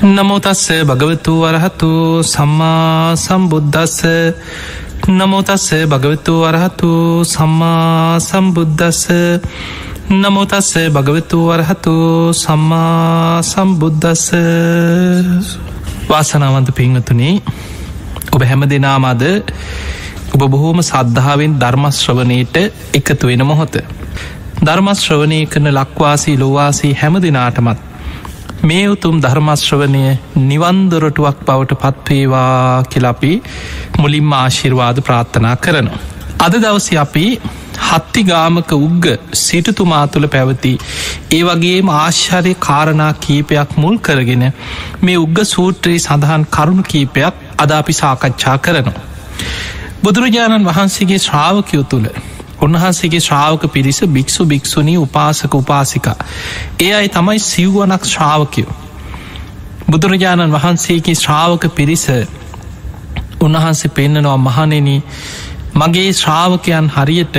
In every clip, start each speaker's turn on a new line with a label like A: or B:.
A: නමෝතස්ස භගවතු වරහතු සම්මා සම්බුද්ධස්ස නමෝතස්ස භගවතු වරහතු සම්මා සම්බුද්ධස්ස නමෝතස්ස භගවතු වරහතු සම්මා සම්බුද්ධස්ස වාසනාවන්ත පිංහතුනේ ඔබ හැම දෙනාමද ඔබ බොහෝම සද්ධාවෙන් ධර්මශ්‍රවනයට එකතු වෙන මොහොත. ධර්මශ්‍රවනය කරන ලක්වාසී ලොවාසී හැම දෙනාටමත් මේ උතුම් ධර්මශ්‍රවනය නිවන්දොරටුවක් බවට පත්වේවා කියලපි මුලින්ම ආශිර්වාද ප්‍රාර්ථනා කරනවා. අද දවස අපි හත්තිගාමක උග්ග සිටතුමා තුළ පැවති ඒ වගේ ආශ්චරය කාරණා කීපයක් මුල් කරගෙන මේ උග්ග සූත්‍රයේ සඳහන් කරුණු කීපයක් අද අපි සාකච්ඡා කරනවා. බුදුරජාණන් වහන්සේගේ ශ්‍රාවකයෝ තුළ උන්වහන්සේගේ ශ්‍රාවක පිරිස භික්‍ෂු භික්‍ෂුණී උපාසක උපාසිකා. ඒ අයි තමයි සිව්වනක් ශ්‍රාවකයෝ. බුදුරජාණන් වහන්සේගේ ශ්‍රාවක පිරිස උන්වහන්සේ පෙන්න්නනවා මහනෙන මගේ ශ්‍රාවකයන් හරියට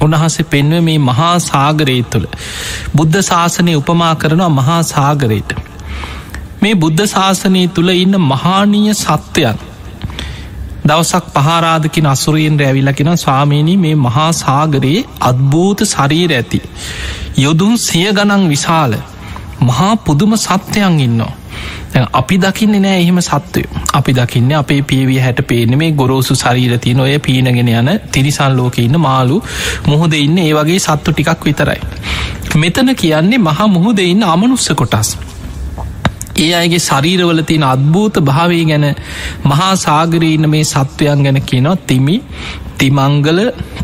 A: උන්වහන්සේ පෙන්ව මේ මහා සාගරයේ තුළ බුද්ධ ශාසනය උපමා කරනවා මහා සාගරයට මේ බුද්ධ ශාසනය තුළ ඉන්න මහානීය සත්‍යයන් දවසක් පහරාධකින අසුරයෙන් ඇවිලකින ස්වාමීණී මේ මහා සාගරයේ අත්භූත ශරීර ඇති. යොදුන් සිය ගනන් විශාල මහා පුදුම සත්‍යයන් ඉන්නවා. අපි දකින්න නෑ එහෙම සත්වය අපි දකින්න අපේ පියවිය හැට පේන මේ ගොරෝසු ශරීරති නොය පීනගෙන යන තිරිසල් ලෝක ඉන්න මාලු මුහොද ඉන්න ඒ වගේ සත්තු ටිකක් විතරයි. මෙතන කියන්නේ මහා මුහුද ඉන්න අමනුස්ස කොටස්. ඒ අයගේ ශරීරවල තියෙන අත්භූත භාවය ගැන මහා සාගරීන්න මේ සත්වයන් ගැන කියනවා තිමි තිමංගල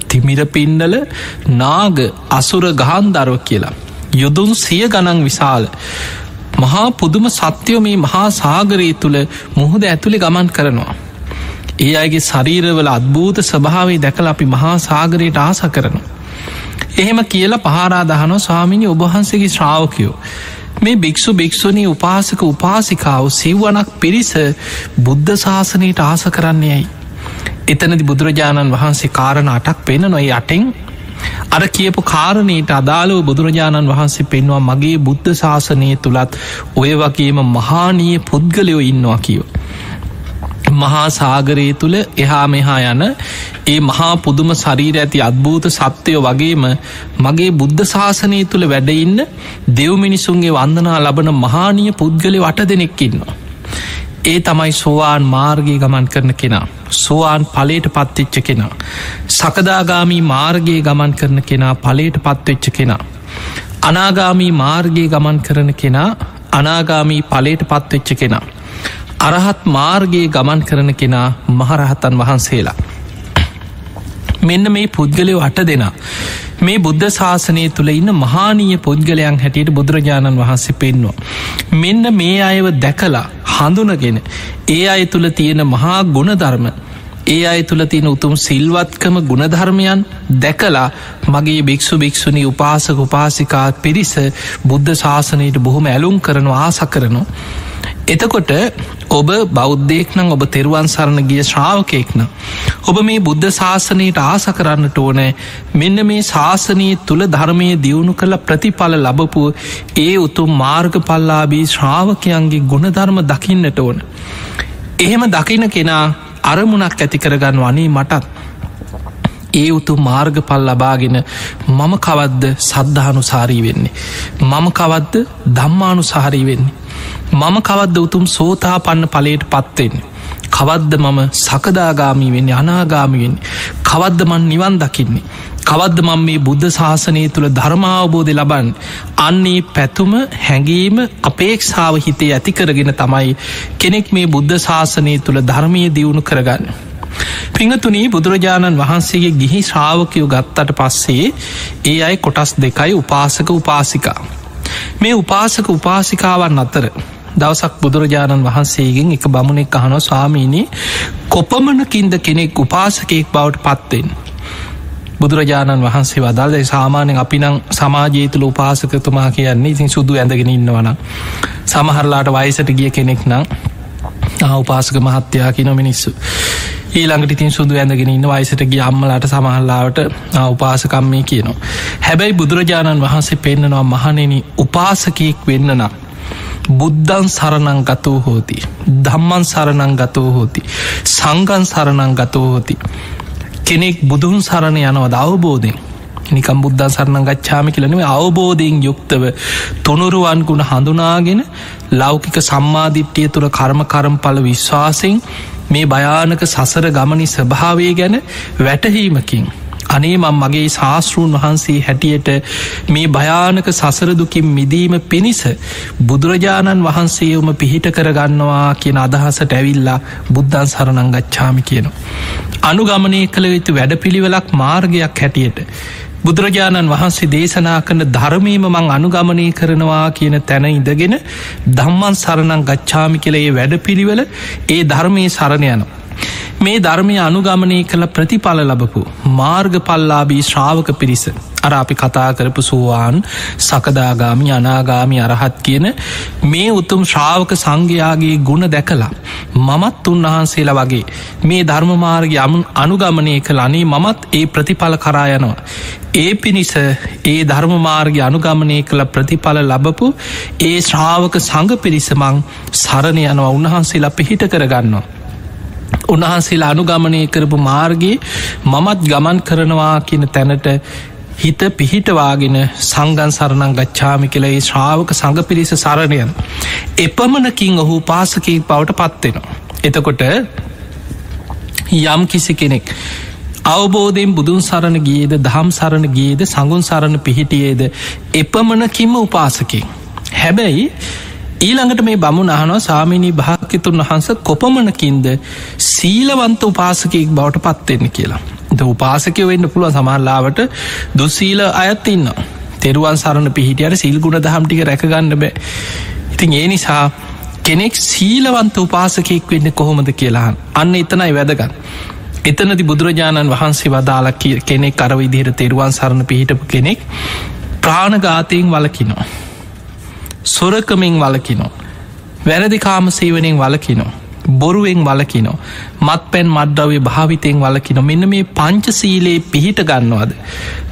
A: තිමිර පින්ඩල නාග අසුර ගහන්දරව කියලා. යුදුන් සිය ගනන් විශාල. මහා පුදුම සත්‍යයෝ මේ මහා සාගරයේ තුළ මුහුද ඇතුළි ගමන් කරනවා. ඒ අයගේ ශරීරවල අත්භූත ස්වභාවේ දැකල අපි මහා සාගරයට ආස කරනවා. එහෙම කියලා පහරාදහනෝ ස්වාමිනි ඔබහන්සේගේ ශ්‍රාවකයෝ. මේ භික්‍ෂු භික්‍ෂුණී උපාසක උපාසිකාව සිව්වනක් පිරිස බුද්ධ ශාසනයට ආස කරන්නේයයි. එතනදි බුදුරජාණන් වහන්සේ කාරණ අටක් පෙන නොයි අටෙන් අර කියපු කාරණයට අදාළව බුදුරජාණන් වහන්සේ පෙන්වා මගේ බුද්ධ ශාසනය තුළත් ඔය වගේම මහානීය පුද්ගලයෝ ඉන්නවා කියෝ. මහා සාගරයේ තුළ එහා මෙහා යන ඒ මහා පුදුම ශරීර ඇති අත්භූත සත්‍යයෝ වගේම මගේ බුද්ධ ශාසනය තුළ වැඩඉන්න දෙව්මිනිසුන්ගේ වන්දනා ලබන මහානීය පුද්ගලය වට දෙනෙක්කින්නවා. ඒ තමයි සෝවාන් මාර්ගය ගමන් කරන කෙනා. සෝවාන් පලේට පත්තිච්ච කෙනා. සකදාගාමී මාර්ගයේ ගමන් කරන කෙනා පලේට පත්වෙච්ච කෙනා. අනාගාමී මාර්ගයේ ගමන් කරන කෙනා අනාගාමී පලේට පත්වෙච්ච කෙනා. අරහත් මාර්ගයේ ගමන් කරන කෙනා මහරහතන් වහන්සේලා. මෙන්න මේ පුද්ගලයෝ අට දෙනා. මේ බුද්ධ ශාසනය තුළ ඉන්න මහානීය පුද්ගලයන් හැටියට බුදුරජාණන් වහන්සේ පෙන්වා. මෙන්න මේ අයව දැකලා හඳුනගෙන ඒ අය තුළ තියෙන මහා ගුණධර්ම ඒ අය තුළ තියෙන උතුම් සිල්වත්කම ගුණධර්මයන් දැකලා මගේ භික්‍ෂු භික්‍ෂුණි උපාසක උපාසිකා පිරිස බුද්ධ ශාසනයට බොහොම ඇලුම් කරනවා ආස කරනවා. එතකොට ඔබ බෞද්ධයෙක් නම් ඔබ තෙරුවන් සරණ ගිය ශ්‍රාවකයෙක්න. ඔබ මේ බුද්ධ ශාසනයට ආස කරන්නට ඕනෑ මෙන්න මේ ශාසනයේ තුළ ධර්මය දියුණු කළ ප්‍රතිඵල ලබපු ඒ උතුම් මාර්ග පල්ලාබී ශ්‍රාවකයන්ගේ ගුණධර්ම දකින්නට ඕන. එහෙම දකින කෙනා අරමුණක් ඇති කරගන්න වනේ මටත් ඒ උතු මාර්ගපල් ලබාගෙන මම කවද්ද සද්ධානු සාරී වෙන්නේ. මම කවද්ද දම්මානු සාරී වෙන්නේ. මම කවද්ද උතුම් සෝතා පන්න පලට පත්වෙන්නේ. කවද්ද මම සකදාගාමී වෙන්නේ අනාගාමිවෙන් කවද්ද මන් නිවන් දකින්නේ. කවද්ද මං මේ බුද්ධ ශාසනය තුළ ධර්මාවබෝධය ලබන් අන්නේ පැතුම හැඟීම අපේක්ෂාව හිතේ ඇති කරගෙන තමයි කෙනෙක් මේ බුද්ධ ශාසනය තුළ ධර්මය දියුණු කරගන්න. පිංහතුනී බුදුරජාණන් වහන්සේගේ ගිහි ශ්‍රාවකයෝ ගත්තට පස්සේ ඒ අයි කොටස් දෙකයි උපාසක උපාසිකා. මේ උපාසක උපාසිකාවන් අතර දවසක් බුදුරජාණන් වහන්සේගෙන් එක බමුණෙක් අහනො ස්වාමීණී කොපමණකින්ද කෙනෙක් උපාසකයෙක් බවට පත්වෙන්. බුදුරජාණන් වහන්සේ වදල්ද සාමානයෙන් අපි නං සමාජයතුළ උපාසකතුමා කියන්නේ ඉතින් සුදු ඇඳගෙන ඉන්නවන. සමහරලාට වයිසට ගිය කෙනෙක් නම් උපාසක මහත්තයා කිනො මිනිස්සු. ඊළඟට ඉතින් සුදු ඇඳගෙන ඉන්න වයිසට ගිය අම්මලාට සමහල්ලාවට උපාසකම්මය කියනවා. හැබැයි බුදුරජාණන් වහන්සේ පෙන්න්නනවා මහනෙන උපාසකයෙක් වෙන්න නම්. බුද්ධන් සරණං ගතෝ හෝති. දම්මන් සරණං ගතෝ හෝති. සංගන් සරණං ගතෝ හෝති. කෙනෙක් බුදුන් සරණ යනවද? අවබෝධෙන් නිකම් බුද්ධ සරණ ගච්ඡාම කියලනව අවබෝධයෙන් යුක්තව තුනුරුවන් ගුණ හඳුනාගෙන ලෞකික සම්මාධිට්්‍යය තුළ කර්ම කරම්පල විශ්වාසයෙන් මේ භයානක සසර ගමනි ස්වභාවය ගැන වැටහීමකින් අනේ මං මගේ ශාස්තෘන් වහන්සේ හැටියට මේ භයානක සසරදුකින් මිදීම පිණිස බුදුරජාණන් වහන්සේවම පිහිට කරගන්නවා කියන අදහසට ඇවිල්ලා බුද්ධන් සරණංගච්ඡාමි කියනවා. අනුගමනය කළ යුතු වැඩපිළිවෙලක් මාර්ගයක් හැටියට බුදුරජාණන් වහන්සේ දේශනා කරන ධර්මීම මං අනුගමනය කරනවා කියන තැන ඉඳගෙන දම්මන් සරණං ගච්ඡාමි කළේ වැඩ පිළිවෙල ඒ ධර්මය සරණයනවා. මේ ධර්මය අනුගමනය කළ ප්‍රතිඵල ලබපු මාර්ගපල්ලාබී ශ්‍රාවක පිරිස. අර අපි කතා කරපු සුවාන් සකදාගාමි අනාගාමි අරහත් කියන මේ උතුම් ශ්‍රාවක සංඝයාගේ ගුණ දැකලා මමත් උන්වහන්සේලා වගේ මේ ධර්මමාර්ග යමුන් අනුගමනය කළ. අනේ මමත් ඒ ප්‍රතිඵල කරායනවා ඒ පිණිස ඒ ධර්මමාර්ග අනුගමනය කළ ප්‍රතිඵල ලබපු ඒ ශ්‍රාවක සඟ පිරිසමං සරණ යනවා. උන්වහන්සේලා පිහිට කරගන්නවා. උන්වහන්සේලා අනුගමනය කරපු මාර්ගයේ මමත් ගමන් කරනවා කියන තැනට හිත පිහිටවාගෙන සංගන් සරණං ගච්ඡාමි කියලා ඒ ශ්‍රාවක සඟ පිරිස සරණයන් එපමණකින් ඔහු පාසකී බවට පත්වෙනවා. එතකොට යම් කිසි කෙනෙක් අවබෝධයෙන් බුදුන් සරණ ගියේද දහම් සරණ ගියේද සඟුන් සරණ පිහිටියේද එපමණකින්ම උපාසකින්. හැබැයි ඊළඟට මේ බමුණ අහනවා සාමිනී භාක්‍යතුන් වහන්ස කොපමණකින්ද සීලවන්ත උපාසකයෙක් බවට පත්වෙන්න කියලා. ද උපාසකය වෙන්න පුළුව සමහල්ලාවට දුස්සීල අයත් ඉන්න. තෙරුවන් සරණ පිහිටියට සිල්ගුණ දහම්ටික රැකගන්න බෑ. ඉතින් ඒ නිසා කෙනෙක් සීලවන්ත උපාසකයෙක් වෙන්න කොහොමද කියලාහන් අන්න එතනයි වැදගන්න. එතනති බුදුරජාණන් වහන්සේ වදාලක් කෙනෙක් කරවිදිහයට තෙරුවන් සරණ පිහිටපු කෙනෙක් ප්‍රාණඝාතයෙන් වලකිනවා. සොරකමින් වලකිනෝ. වැරදි කාමසේවනෙන් වලකිනෝ. බොරුවෙන් වලකිනෝ. මත් පැන් මඩ්ඩවේ භාවිතයෙන් වලකින මෙන්න මේ පංචසීලයේ පිහිට ගන්නවද.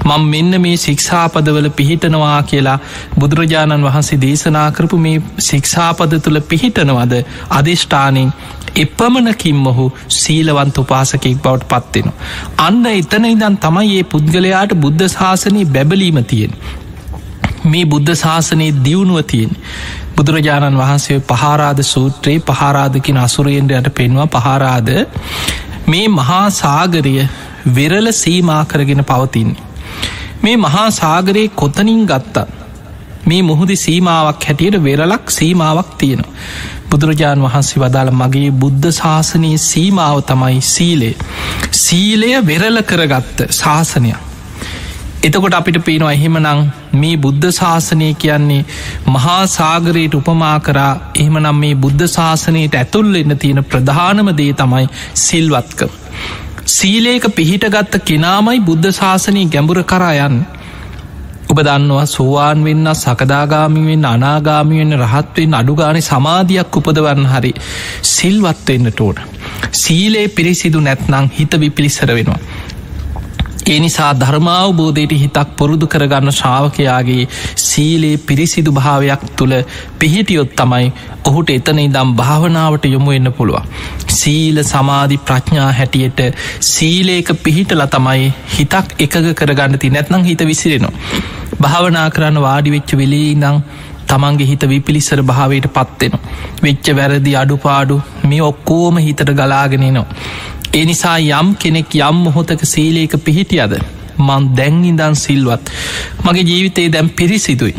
A: මං මෙන්න මේ ශික්ෂාපදවල පිහිටනවා කියලා බුදුරජාණන් වහන්සේ දේශනා කරපු මේ ශික්ෂාපද තුළ පිහිටනවද අධිෂ්ඨානින් එපමණකින් මොහු සීලවන්ත උපාසකෙක් බවට පත්වෙන. අන්න එතන ඉදන් තමයි ඒ පුද්ගලයාට බුද්ධ ශාසනී බැබලීම තියෙන්. මේ බුද්ධ ශාසනයේ දියුණුව තියෙන් බුදුරජාණන් වහන්සේ පහරාද සූත්‍රයේ පහරාධකින අසුරයෙන්ට පෙන්වා පහරාද මේ මහා සාගරය වෙරල සීමා කරගෙන පවතින්නේ. මේ මහා සාගරයේ කොතනින් ගත්තා මේ මුහුදි සීමාවක් හැටියට වෙරලක් සීමාවක් තියෙනවා. බුදුරජාණන් වහන්සේ වදාළ මගේ බුද්ධ ශාසනයේ සීමාව තමයි සීලේ. සීලය වෙරල කරගත්ත ශාසනයක්. එතකොට අපිට පේනවා එහෙමනං මේ බුද්ධ ශාසනය කියන්නේ මහා සාගරයට උපමා කරා එහෙමනම් මේ බුද්ධ ශාසනයට ඇතුල් එන්න තියෙන ප්‍රධානම දේ තමයි සිල්වත්ක. සීලේක පිහිටගත්ත කෙනාමයි බුද්ධ ශාසනය ගැඹුර කරායන් ඔබ දන්නවා සෝවාන් වෙන්න සකදාගාමිවෙන් අනාගාමිවෙන් රහත්වෙන් අඩුගාන සමාධයක් උපදවන්න හරි සිල්වත්වෙන්නට ඕන. සීලේ පිරිසිදු නැත්නං හිත විපිලිසර වෙනවා. ඒ නිසා ධර්මාවබෝධයට හිතක් පුරුදු කරගන්න ශ්‍රාවකයාගේ සීලේ පිරිසිදු භාවයක් තුළ පිහිටියොත් තමයි ඔහුට එතන ඉදම් භාවනාවට යොමු එන්න පුළුව. සීල සමාධි ප්‍රඥා හැටියට සීලේක පිහිටල තමයි හිතක් එකග කරගන්නති නැත්නම් හිත විසිරෙනවා. භාවනා කරන්න වාඩිවෙච්ච වෙලේ ඉදං තමන්ගේ හිත විපිලිසර භාවයට පත්වෙනවා. වෙච්ච වැරදි අඩුපාඩු මේ ඔක්කෝම හිතට ගලාගෙනනවා. ඒ නිසා යම් කෙනෙක් යම් මොහොතක සීලේක පිහිටියද මං දැන්ඉදන් සිල්වත්. මගේ ජීවිතේ දැම් පිරිසිදුයි.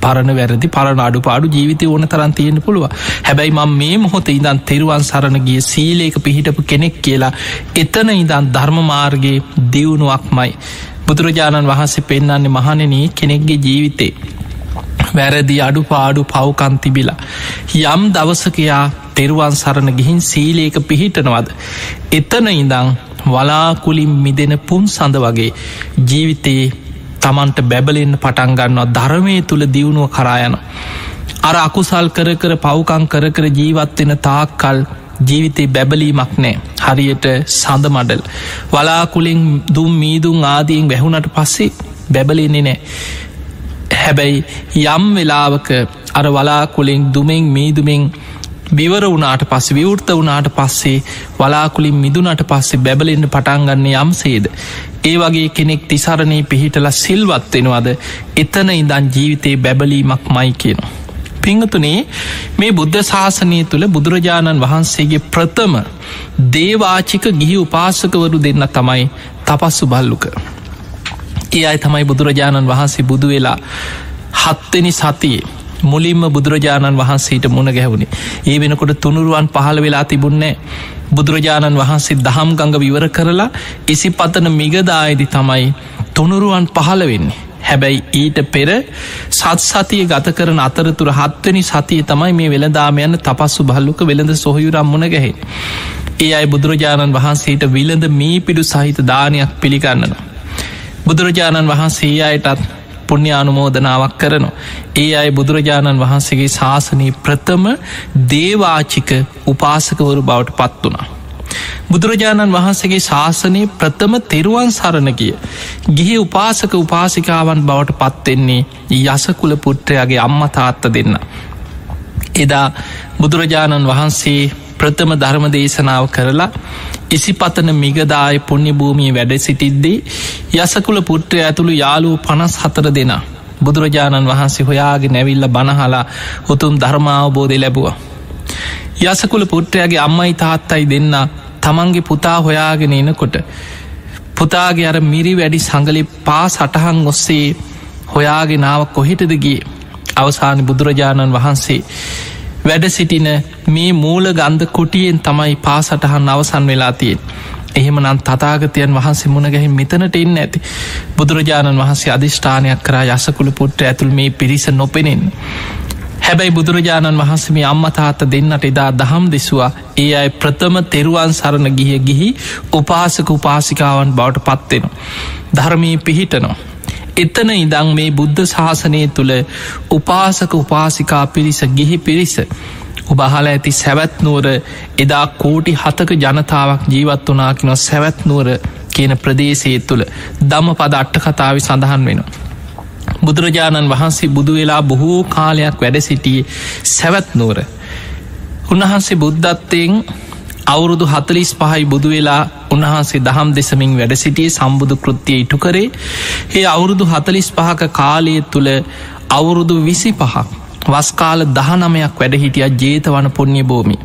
A: පරණ වැරදි පරණ අඩු පාඩු ජීවිත ඕන තරන් තියෙන පුළුව හැබැයි මං මේ මොහොත ඉදන් තෙරුවන් සරණ ගිය සීලේක පිහිටපු කෙනෙක් කියලා එතන ඉදන් ධර්මමාර්ගයේ දියුණුවක්මයි. බුදුරජාණන් වහන්සේ පෙන්න්නන්නේ මහණනී කෙනෙක්ගේ ජීවිතේ වැරදි අඩු පාඩු පවකන්තිබිලා යම් දවසකයා තෙරුවන් සරණ ගිහින් සීලේක පිහිටනවද. එතන ඉඳං වලාකුලින් මිදෙන පුන් සඳ වගේ ජීවිතයේ තමන්ට බැබලෙන්න්න පටන්ගන්නවා ධර්මය තුළ දියුණුව කරායන. අර අකුසල් කර කර පවකං කර කර ජීවත්වෙන තාක්කල් ජීවිතේ බැබලීමක් නෑ හරියට සඳ මඩල් වලාකුලින් දුම් මීදුම් ආදියෙන් වැැහුණට පස්සේ බැබලෙන්නේ නෑ හැබැයි යම් වෙලාවක අර වලාකුලින් දුමෙන් මීදුමෙන් බිවර වුනාට පස්ස විවෘත වනාට පස්සේ වලාකුලින් මිදුනට පස්සේ බැබලෙන්ට පටන්ගන්නේ යම්සේද. ඒ වගේ කෙනෙක් තිසරණී පිහිටල සිල්වත් වෙනවාද එතන ඉදන් ජීවිතයේ බැබලීමක් මයි කියනවා. පිංහතුනේ මේ බුද්ධ ශාසනය තුළ බුදුරජාණන් වහන්සේගේ ප්‍රථම දේවාචික ගිහි උපාසකවරු දෙන්න තමයි තපස්සු බල්ලුක. ඒ අයි තමයි බුදුරජාණන් වහන්සේ බුදු වෙලා හත්වෙනි සතියේ මුලින්ම බුදුරජාණන් වහන්සේට මුණ ගැහුණේ ඒ වෙනකොට තුනුරුවන් පහළ වෙලා තිබුන්නේ බුදුරජාණන් වහන්සේ දහම් ගඟ විවර කරලා ඉසි පතන මිගදායදි තමයි තුනුරුවන් පහළ වෙන්නේ හැබැයි ඊට පෙර සත් සතිය ගත කරන අතරතුර හත්වනි සතිය තමයි මේ වෙළදාමයන්න තපස්සු භල්ලුක වෙළඳ සොහයුරම් මුණ ගැහෙන්. ඒ අයි බුදුරජාණන් වහන්සේට විලඳ මී පිඩු සහිත දානයක් පිළිගන්නන. බුදුරජාණන් වහන්සේ අයටත් පුුණ්‍යානුමෝදනාවක් කරනවා. ඒ අයි බුදුරජාණන් වහන්සේගේ ශාසනී ප්‍රථම දේවාචික උපාසකවරු බවට පත් වනා. බුදුරජාණන් වහන්සේගේ ශාසනයේ ප්‍රථම තෙරුවන් සරණ කිය. ගිහි උපාසක උපාසිකාවන් බවට පත්වෙන්නේ යසකුල පුට්‍රයාගේ අම්මතාත්ත දෙන්න. එදා බුදුරජාණන් වහන්සේ ප්‍රථම ධර්ම දේශනාව කරලා ඉසිපතන මිගදාය පුුණ්‍ය භූමිය වැඩ සිටිද්දී යසකුල පුට්‍රය ඇතුළු යාලූ පනස් හතර දෙනා. බුදුරජාණන් වහන්සේ හොයාගේ නැවිල්ල බණහලා උතුම් ධර්මාවබෝධය ලැබුව. යසකුල පුට්‍රයාගේ අම්මයි තාත්තයි දෙන්න තමන්ගේ පුතා හොයාගෙන එනකොට පුතාගේ අර මිරි වැඩි සඟලි පා සටහන් ඔස්සේ හොයාගෙනාව කොහෙටදගේ අවසාන බුදුරජාණන් වහන්සේ වැඩ සිටින මේ මූල ගන්ධ කුටියෙන් තමයි පාසටහන් අවසන් වෙලා තියෙන්. එහෙම නම් තතාගතයන් වහන්සේ මුණගැහි මෙතනට එන්න ඇති බුදුරජාණන් වහන්සේ අධිෂ්ඨානයක් කරා යසකුළු පුට්ට ඇතුළ මේ පිරිස නොපෙනෙන්. හැබැයි බුදුරජාණන් වහන්සේ අම්මතාත දෙන්නට එදා දහම් දෙසවා ඒ අයි ප්‍රථම තෙරුවන් සරණ ගිය ගිහි උපාසක උපාසිකාවන් බවට පත්වෙනවා. ධර්මී පිහිටනවා. එතන ඉදං මේ බුද්ධ ශාසනය තුළ උපාසක උපාසිකා පිරිස ගිහි පිරිස ඔබහල ඇති සැවැත්නුවර එදා කෝටි හතක ජනතාවක් ජීවත් වනාකිනො සැවැත්නුවර කියන ප්‍රදේශයේ තුළ දම පද අට්ට කතාවි සඳහන් වෙනවා. බුදුරජාණන් වහන්සේ බුදු වෙලා බොහෝ කාලයක් වැඩ සිටියේ සැවැත්නුවර උන්වහන්සේ බුද්ධත්වයෙන් අවුරුදු හතලිස් පහයි බුදු වෙලා උන්වහන්සේ දහම් දෙසමින් වැඩ සිටියේ සම්බුදු කෘතිය ඉටු කරේ. ඒ අවුරුදු හතලිස් පහක කාලය තුළ අවුරුදු විසි පහක් වස්කාල දහනමයක් වැඩ හිටිය ජේතවන පුුණ්්‍ය භූමි.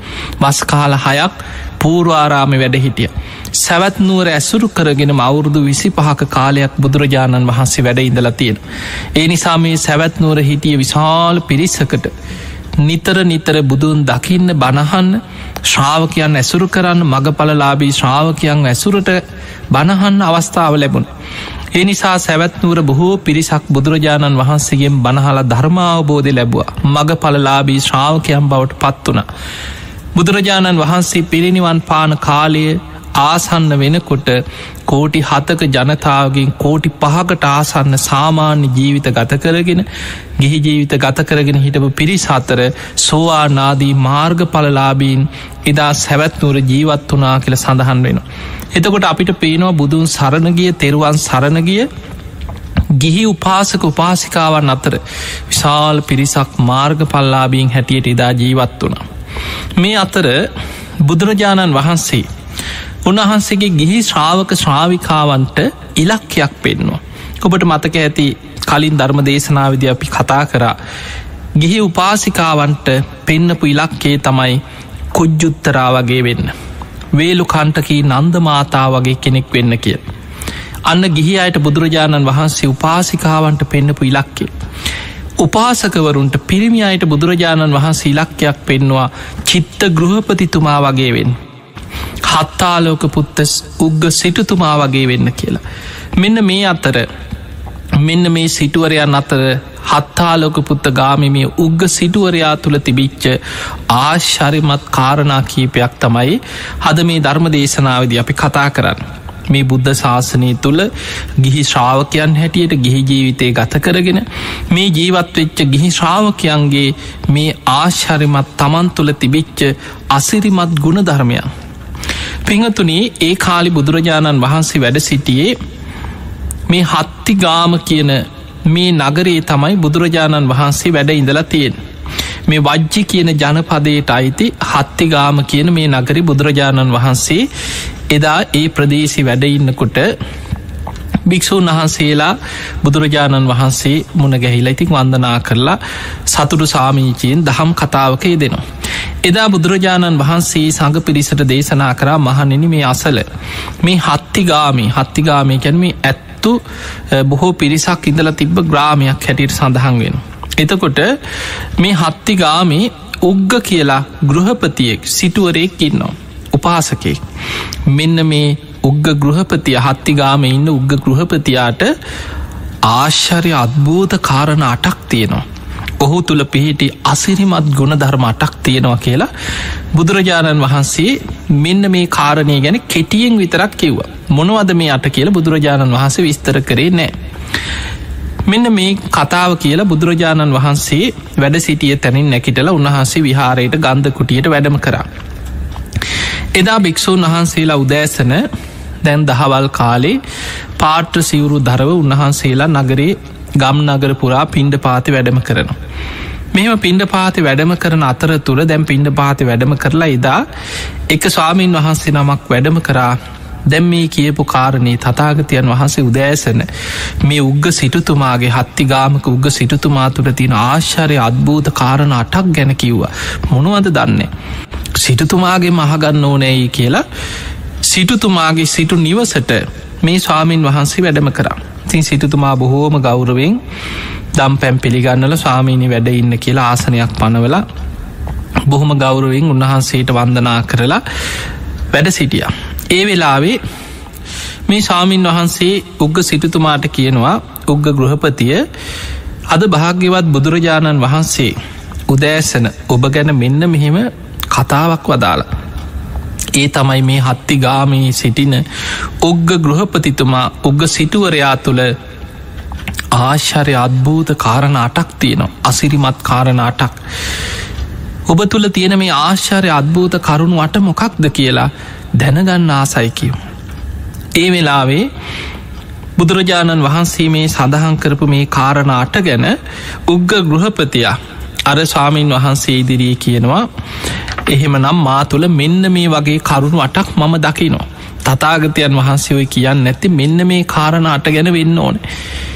A: වස්කාල හයක් පූර්වාරාම වැඩ හිටිය. සැවැත් නුවර ඇසුරු කරගෙන අවුරුදු විසි පහක කාලයක් බුදුරජාණන් වහන්සේ වැඩ ඉඳලා තියෙන. ඒ නිසා මේ සැවැත් නුවර හිටිය විශාල පිරිස්සකට නිතර නිතර බුදුන් දකින්න බණහන්න ශ්‍රාවකයන් ඇසුරු කරන්න මගඵලලාබී ශ්‍රාවකයන් ඇසුරට බණහන්න අවස්ථාව ලැබුණ. ඒ නිසා සැවැත්නුවර බොහෝ පිරිසක් බුදුරජාණන් වහන්සේගෙන් බණහල ධර්මාවබෝධය ලැබවා මග පලලාබී ශ්‍රාවකයන් බවට පත් වන. බුදුරජාණන් වහන්සේ පිරිනිවන් පාන කාලය ආසන්න වෙනකොට කෝටි හතක ජනතාවගෙන් කෝටි පහකට ආසන්න සාමාන්‍ය ජීවිත ගත කරගෙන ගිහි ජීවිත ගත කරගෙන හිටපු පිරිස් අතර සෝවා නාදී මාර්ග පලලාබීන් එදා සැවැත්නුවර ජීවත් වනා කියල සඳහන් වෙන. එතකොට අපිට පේනවා බුදුන් සරණගිය තෙරුවන් සරණගිය ගිහි උපාසක උපාසිකාවන් අතර විශාල් පිරිසක් මාර්ග පල්ලාබීන් හැටියට එදා ජීවත් වනා. මේ අතර බුදුරජාණන් වහන්සේ උන්වහන්සේගේ ගිහි ශ්‍රාවක ශ්‍රාවිකාවන්ට ඉලක්කයක් පෙන්නවා. ඔබට මතක ඇති කලින් ධර්ම දේශනාවිදි අපි කතා කරා. ගිහි උපාසිකාවන්ට පෙන්නපු ඉලක්කේ තමයි කුජ්ජුත්තරා වගේ වෙන්න. වේලු කණ්ටකී නන්දමාතා වගේ කෙනෙක් වෙන්න කිය. අන්න ගිහි අයට බුදුරජාණන් වහන්සේ උපාසිකාවන්ට පෙන්නපු ඉලක්කේ. උපාසකවරුන්ට පිරිමි අයට බුදුරජාණන් වහන්සේ ඉලක්කයක් පෙන්වා චිත්ත ගෘහපතිතුමා වගේ වෙන්. හත්තාලෝක පුත්තස් උග්ග සිටුතුමා වගේ වෙන්න කියලා. මෙන්න මේ අතර මෙන්න මේ සිටුවරයන් අතර හත්තාලෝක පුත්ත ගාමිමිය උග්ග සිටුවරයා තුළ තිබිච්ච ආශ්ශරිමත් කාරණා කීපයක් තමයි හද මේ ධර්ම දේශනාවද අපි කතා කරන්න. මේ බුද්ධ ශාසනය තුළ ගිහි ශ්‍රාවකයන් හැටියට ගිහි ජීවිතය ගත කරගෙන මේ ජීවත්වෙච්ච ගිහි ශ්‍රාවකයන්ගේ මේ ආශ්චරිමත් තමන් තුළ තිබිච්ච අසිරිමත් ගුණ ධර්මයන් පිංහතුනේ ඒ කාලි බුදුරජාණන් වහන්සේ වැඩ සිටියේ මේ හත්තිගාම කියන මේ නගරේ තමයි බුදුරජාණන් වහන්සේ වැඩ ඉඳලා තියෙන්. මේ වජ්ජි කියන ජනපදයට අයිති හත්තිගාම කියන මේ නගරි බුදුරජාණන් වහන්සේ එදා ඒ ප්‍රදේශි වැඩඉන්නකොට භික්‍ෂූන් වහන්සේලා බුදුරජාණන් වහන්සේ මුණ ගැහිලා ඉතින් වන්දනා කරලා සතුරු සාමීචයෙන් දහම් කතාවකය දෙනවා. එදා බුදුරජාණන් වහන්සේ සඟ පිරිසට දේශනා කරා මහනෙන මේ අසල මේ හත්තිගාමී හත්තිගාමය කැන්ම ඇත්තු බොහෝ පිරිසක් ඉඳලා තිබ්බ ග්‍රාමයක් හැටියට සඳහන් වෙන. එතකොට මේ හත්තිගාමී උග්ග කියලා ගෘහපතියෙක් සිටුවරයෙක් ඉන්නවා. උපාසකෙක් මෙන්න මේ උග්ග ගෘහපතිය හත්තිගාම ඉන්න උග්ග ගෘහපතියාට ආශ්චර්ය අත්භූත කාරණ අටක් තියෙනවා. ඔහු තුළ පිහිටි අසිරිමත් ගුණ ධර්ම අටක් තියෙනවා කියලා බුදුරජාණන් වහන්සේ මෙන්න මේ කාරණය ගැන කෙටියෙන් විතරක් කිව්ව. මොනවද මේ අට කියලා බුදුරජාණන් වහන්සේ විස්තර කරේ නෑ. මෙන්න මේ කතාව කියලා බුදුරජාණන් වහන්සේ වැඩ සිටිය තැනින් නැකිටල උන්වහන්සේ විහාරයට ගන්ධ කුටියට වැඩම කරා. එදා භික්‍ෂූන් වහන්සේලා උදෑසන දැන් දහවල් කාලේ පාට්‍ර සිවුරු දරව උන්වහන්සේලා නගරේ ගම් නගර පුරා පින්ඩ පාති වැඩම කරනවා. මෙම පින්ඩ පාති වැඩම කරන අතර තුළ දැම් පින්ඩ පාති වැඩම කරලා එදා එක ස්වාමීන් වහන්සේ නමක් වැඩම කරා දැම් මේ කියපු කාරණේ තතාගතයන් වහන්සේ උදෑසන මේ උග්ග සිටුතුමාගේ හත්ති ගාමක උග සිටුතුමා තුළ තියෙන ආශ්චරය අත්භූත කාරණ අටක් ගැන කිව්වා මොනුවද දන්නේ. සිටුතුමාගේ මහගන්න ඕනෑයි කියලා සිටුතුමාගේ සිටු නිවසට මේ ස්වාමීන් වහන්සේ වැඩම කරා තින් සිටුතුමා බොහෝම ගෞරවෙන් දම් පැම් පිළිගන්නල ස්වාමීණි වැඩ ඉන්න කියලා ආසනයක් පනවල බොහොම ගෞරවෙන් උන්වහන්සේට වන්දනා කරලා වැඩ සිටිය. ඒ වෙලාවේ මේ සාමීන් වහන්සේ උග්ග සිටුතුමාට කියනවා උග්ග ගෘහපතිය අද භාග්‍යවත් බුදුරජාණන් වහන්සේ උදෑසන ඔබ ගැන මෙන්න මෙහෙම කතාවක් වදාලා ඒ තමයි මේ හත්ති ගාමී සිටින ඔග්ග ගෘහපතිතුමා උග්ග සිටුවරයා තුළ ආශ්චරය අත්භූත කාරණ අටක් තියෙනවා අසිරිමත් කාරණ අටක් ඔබ තුළ තියෙන මේ ආශ්චර්ය අත්භූත කරුණු අට මොකක්ද කියලා දැනගන්න ආසයිකිව. ඒ වෙලාවේ බුදුරජාණන් වහන්සේ මේ සඳහන් කරපු මේ කාරණ අට ගැන උග්ග ගෘහපතියා අර ස්වාමීන් වහන්සේ ඉදිරී කියනවා එහෙම නම් මා තුළ මෙන්න මේ වගේ කරුණු අටක් මම දකිනවා. තතාගතයන් වහන්සේ ඔය කියන්න නැති මෙන්න මේ කාරණ අට ගැන වෙන්න ඕන.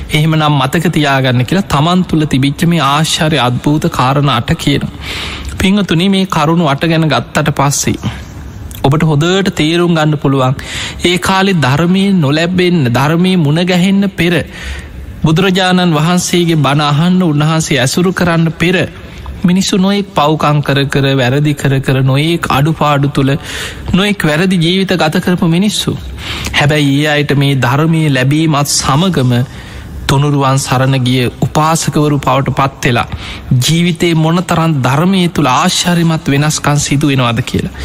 A: එහෙම නම් මතක තියාගන්න කියලා තමන් තුළ තිබිච්ච මේ ආශ්චර්ය අත්භූත කාරණ අට කියන. පිංහතුනි මේ කරුණු අට ගැන ගත්තට පස්සේ. ඔබට හොදට තේරුම් ගන්න පුළුවන් ඒ කාලෙ ධර්මය නොලැබෙන්න ධර්මය මුණගැහෙන්න පෙර බුදුරජාණන් වහන්සේගේ බණ අහන්න උන්වහන්සේ ඇසුරු කරන්න පෙර මිනිස්සු නොයෙක් පව්කං කර කර වැරදි කර කර නොයෙක් අඩුපාඩු තුළ නොෙක් වැරදි ජීවිත ගත කරපු මිනිස්සු. හැබැයි ඒ අයට මේ ධර්මය ලැබීමත් සමගම තුනුරුවන් සරණ ගිය උපාසකවරු පවට පත්වෙලා ජීවිතේ මොනතරන් ධර්මය තුළ ආශ්චරිමත් වෙනස්කන් සිදුවෙනවාද කියලා.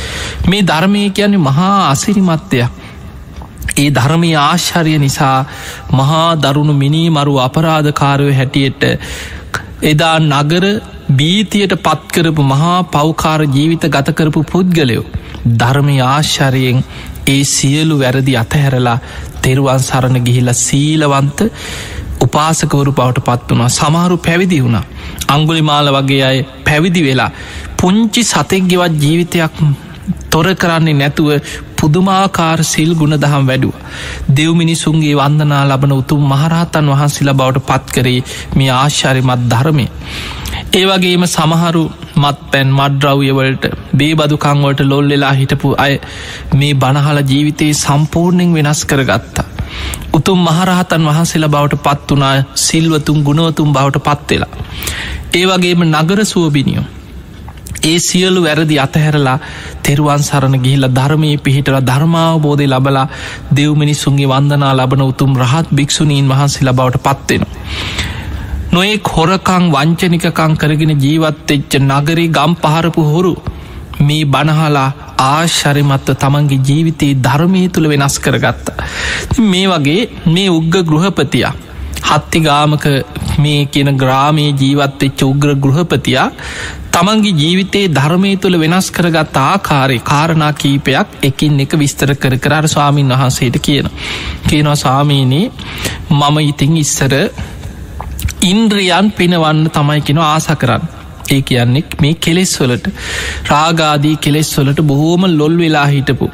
A: මේ ධර්මය කියන්නේ මහා අසිරිමත්වයක්. ඒ ධර්මය ආශ්චර්ය නිසා මහා දරුණු මිනී මරු අපරාධකාරය හැටියට එදා නගර බීතියට පත්කරපු මහා පෞකාර ජීවිත ගතකරපු පුද්ගලයෝ ධර්මය ආශ්චරයෙන් ඒ සියලු වැරදි අතහැරලා තෙරුවන් සරණ ගිහිලා සීලවන්ත උපාසකවරු පවට පත් වුණා. සමහරු පැවිදි වුණා. අංගුලි මාල වගේ අය පැවිදි වෙලා පුංචි සතෙක්ගෙවත් ජීවිතයක් තොර කරන්නේ නැතුව පුදුමාකාර සිල් ගුණ දහම් වැඩුව. දෙව්මිනිසුන්ගේ වන්දනා ලබන උතුම් මහරහතන් වහන්සිලා බවට පත් කරේ මේ ආශ්චරිමත් ධර්මය. ඒවගේම සමහරු මත් පැන් මඩ්‍රව්යවලට බේබදුකංවලට ලොල් වෙලා හිටපු අය මේ බණහල ජීවිතයේ සම්පූර්ණයෙන් වෙනස් කරගත්තා. උතුම් මහරහතන් වහන්සේලා බවට පත් වනා සිල්වතුන් ගුණවතුම් බවට පත්වෙලා. ඒවගේම නගර සුවබිනියෝ ඒ සියලු වැරදි අතහැරලා තෙරුවන් සරණ ගිහිල ධර්මය පිහිටල ධර්මාවබෝධය ලබලා දෙව්මිනිස්සුන්ගේ වන්දනා ලබන උතුම් රහත් භික්‍ෂුණීන් වහන්සේ ලබවට පත්වෙන. නොඒ හොරකං වංචනිකකං කරගෙන ජීවත්තෙච්ච නගරී ගම් පහරපු හොරු මේ බණහලා ආශ්චරිමත්ව තමන්ගේ ජීවිතයේ ධර්මය තුළ වෙනස් කරගත්තා. මේ වගේ මේ උග්ග ගෘහපතියා හත්තිගාමක මේ කියන ග්‍රාමයේ ජීවත්වෙච්ච උග්‍ර ගෘහපතියා තමන්ගේ ජීවිතයේ ධර්මය තුළ වෙනස් කරගත් ආකාරය කාරණා කීපයක් එකින් එක විස්තර කර කරර ස්වාමීන් වහන්සේට කියන. කියනවා සාමීනී මම ඉතිං ඉස්සර ඉන්ද්‍රියන් පිනවන්න තමයි කෙන ආස කරන්න ඒ කියන්නෙක් මේ කෙලෙස් වලට රාගාදී කෙලෙස් වලට බොහෝම ලොල් වෙලා හිටපු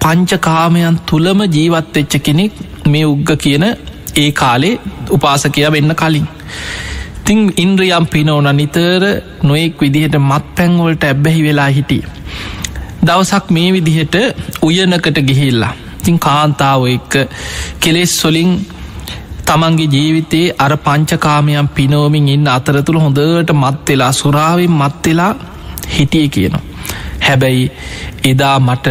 A: පංචකාමයන් තුළම ජීවත්වෙච්ච කෙනෙක් මේ උග්ග කියන ඒ කාලේ උපාසකයා වෙන්න කලින්. තිං ඉන්ද්‍රියම් පිනෝන නිතර නොයෙක් විදිහට මත් පැංවලට ඇබ්බැහි වෙලා හිටිය. දවසක් මේ විදිහට උයනකට ගිහිල්ලා. තින් කාන්තාව එක්ක කෙලෙස් සොලින් තමන්ගේ ජීවිතයේ අර පංචකාමයන් පිනෝමින් ඉන්න අතරතුළ හොඳට මත්වෙලා සුරාවෙන් මත්වෙලා හිටිය කියනවා. හැබැයි එදා මට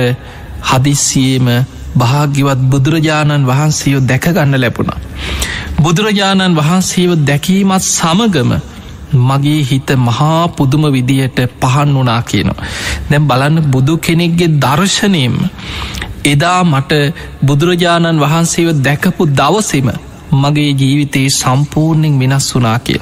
A: හදිස්සියේම භාග්‍යවත් බුදුරජාණන් වහන්සේෝ දැකගන්න ලැබුණා. බුදුරජාණන් වහන්සේව දැකීමත් සමගම මගේ හිත මහා පුදුම විදියට පහන් වනා කියනවා. දැම් බලන්න බුදු කෙනෙක්ගේ දර්ශනයම් එදා මට බුදුරජාණන් වහන්සේව දැකපු දවසෙම මගේ ජීවිතයේ සම්පූර්ණෙන් වෙනස් වනා කිය.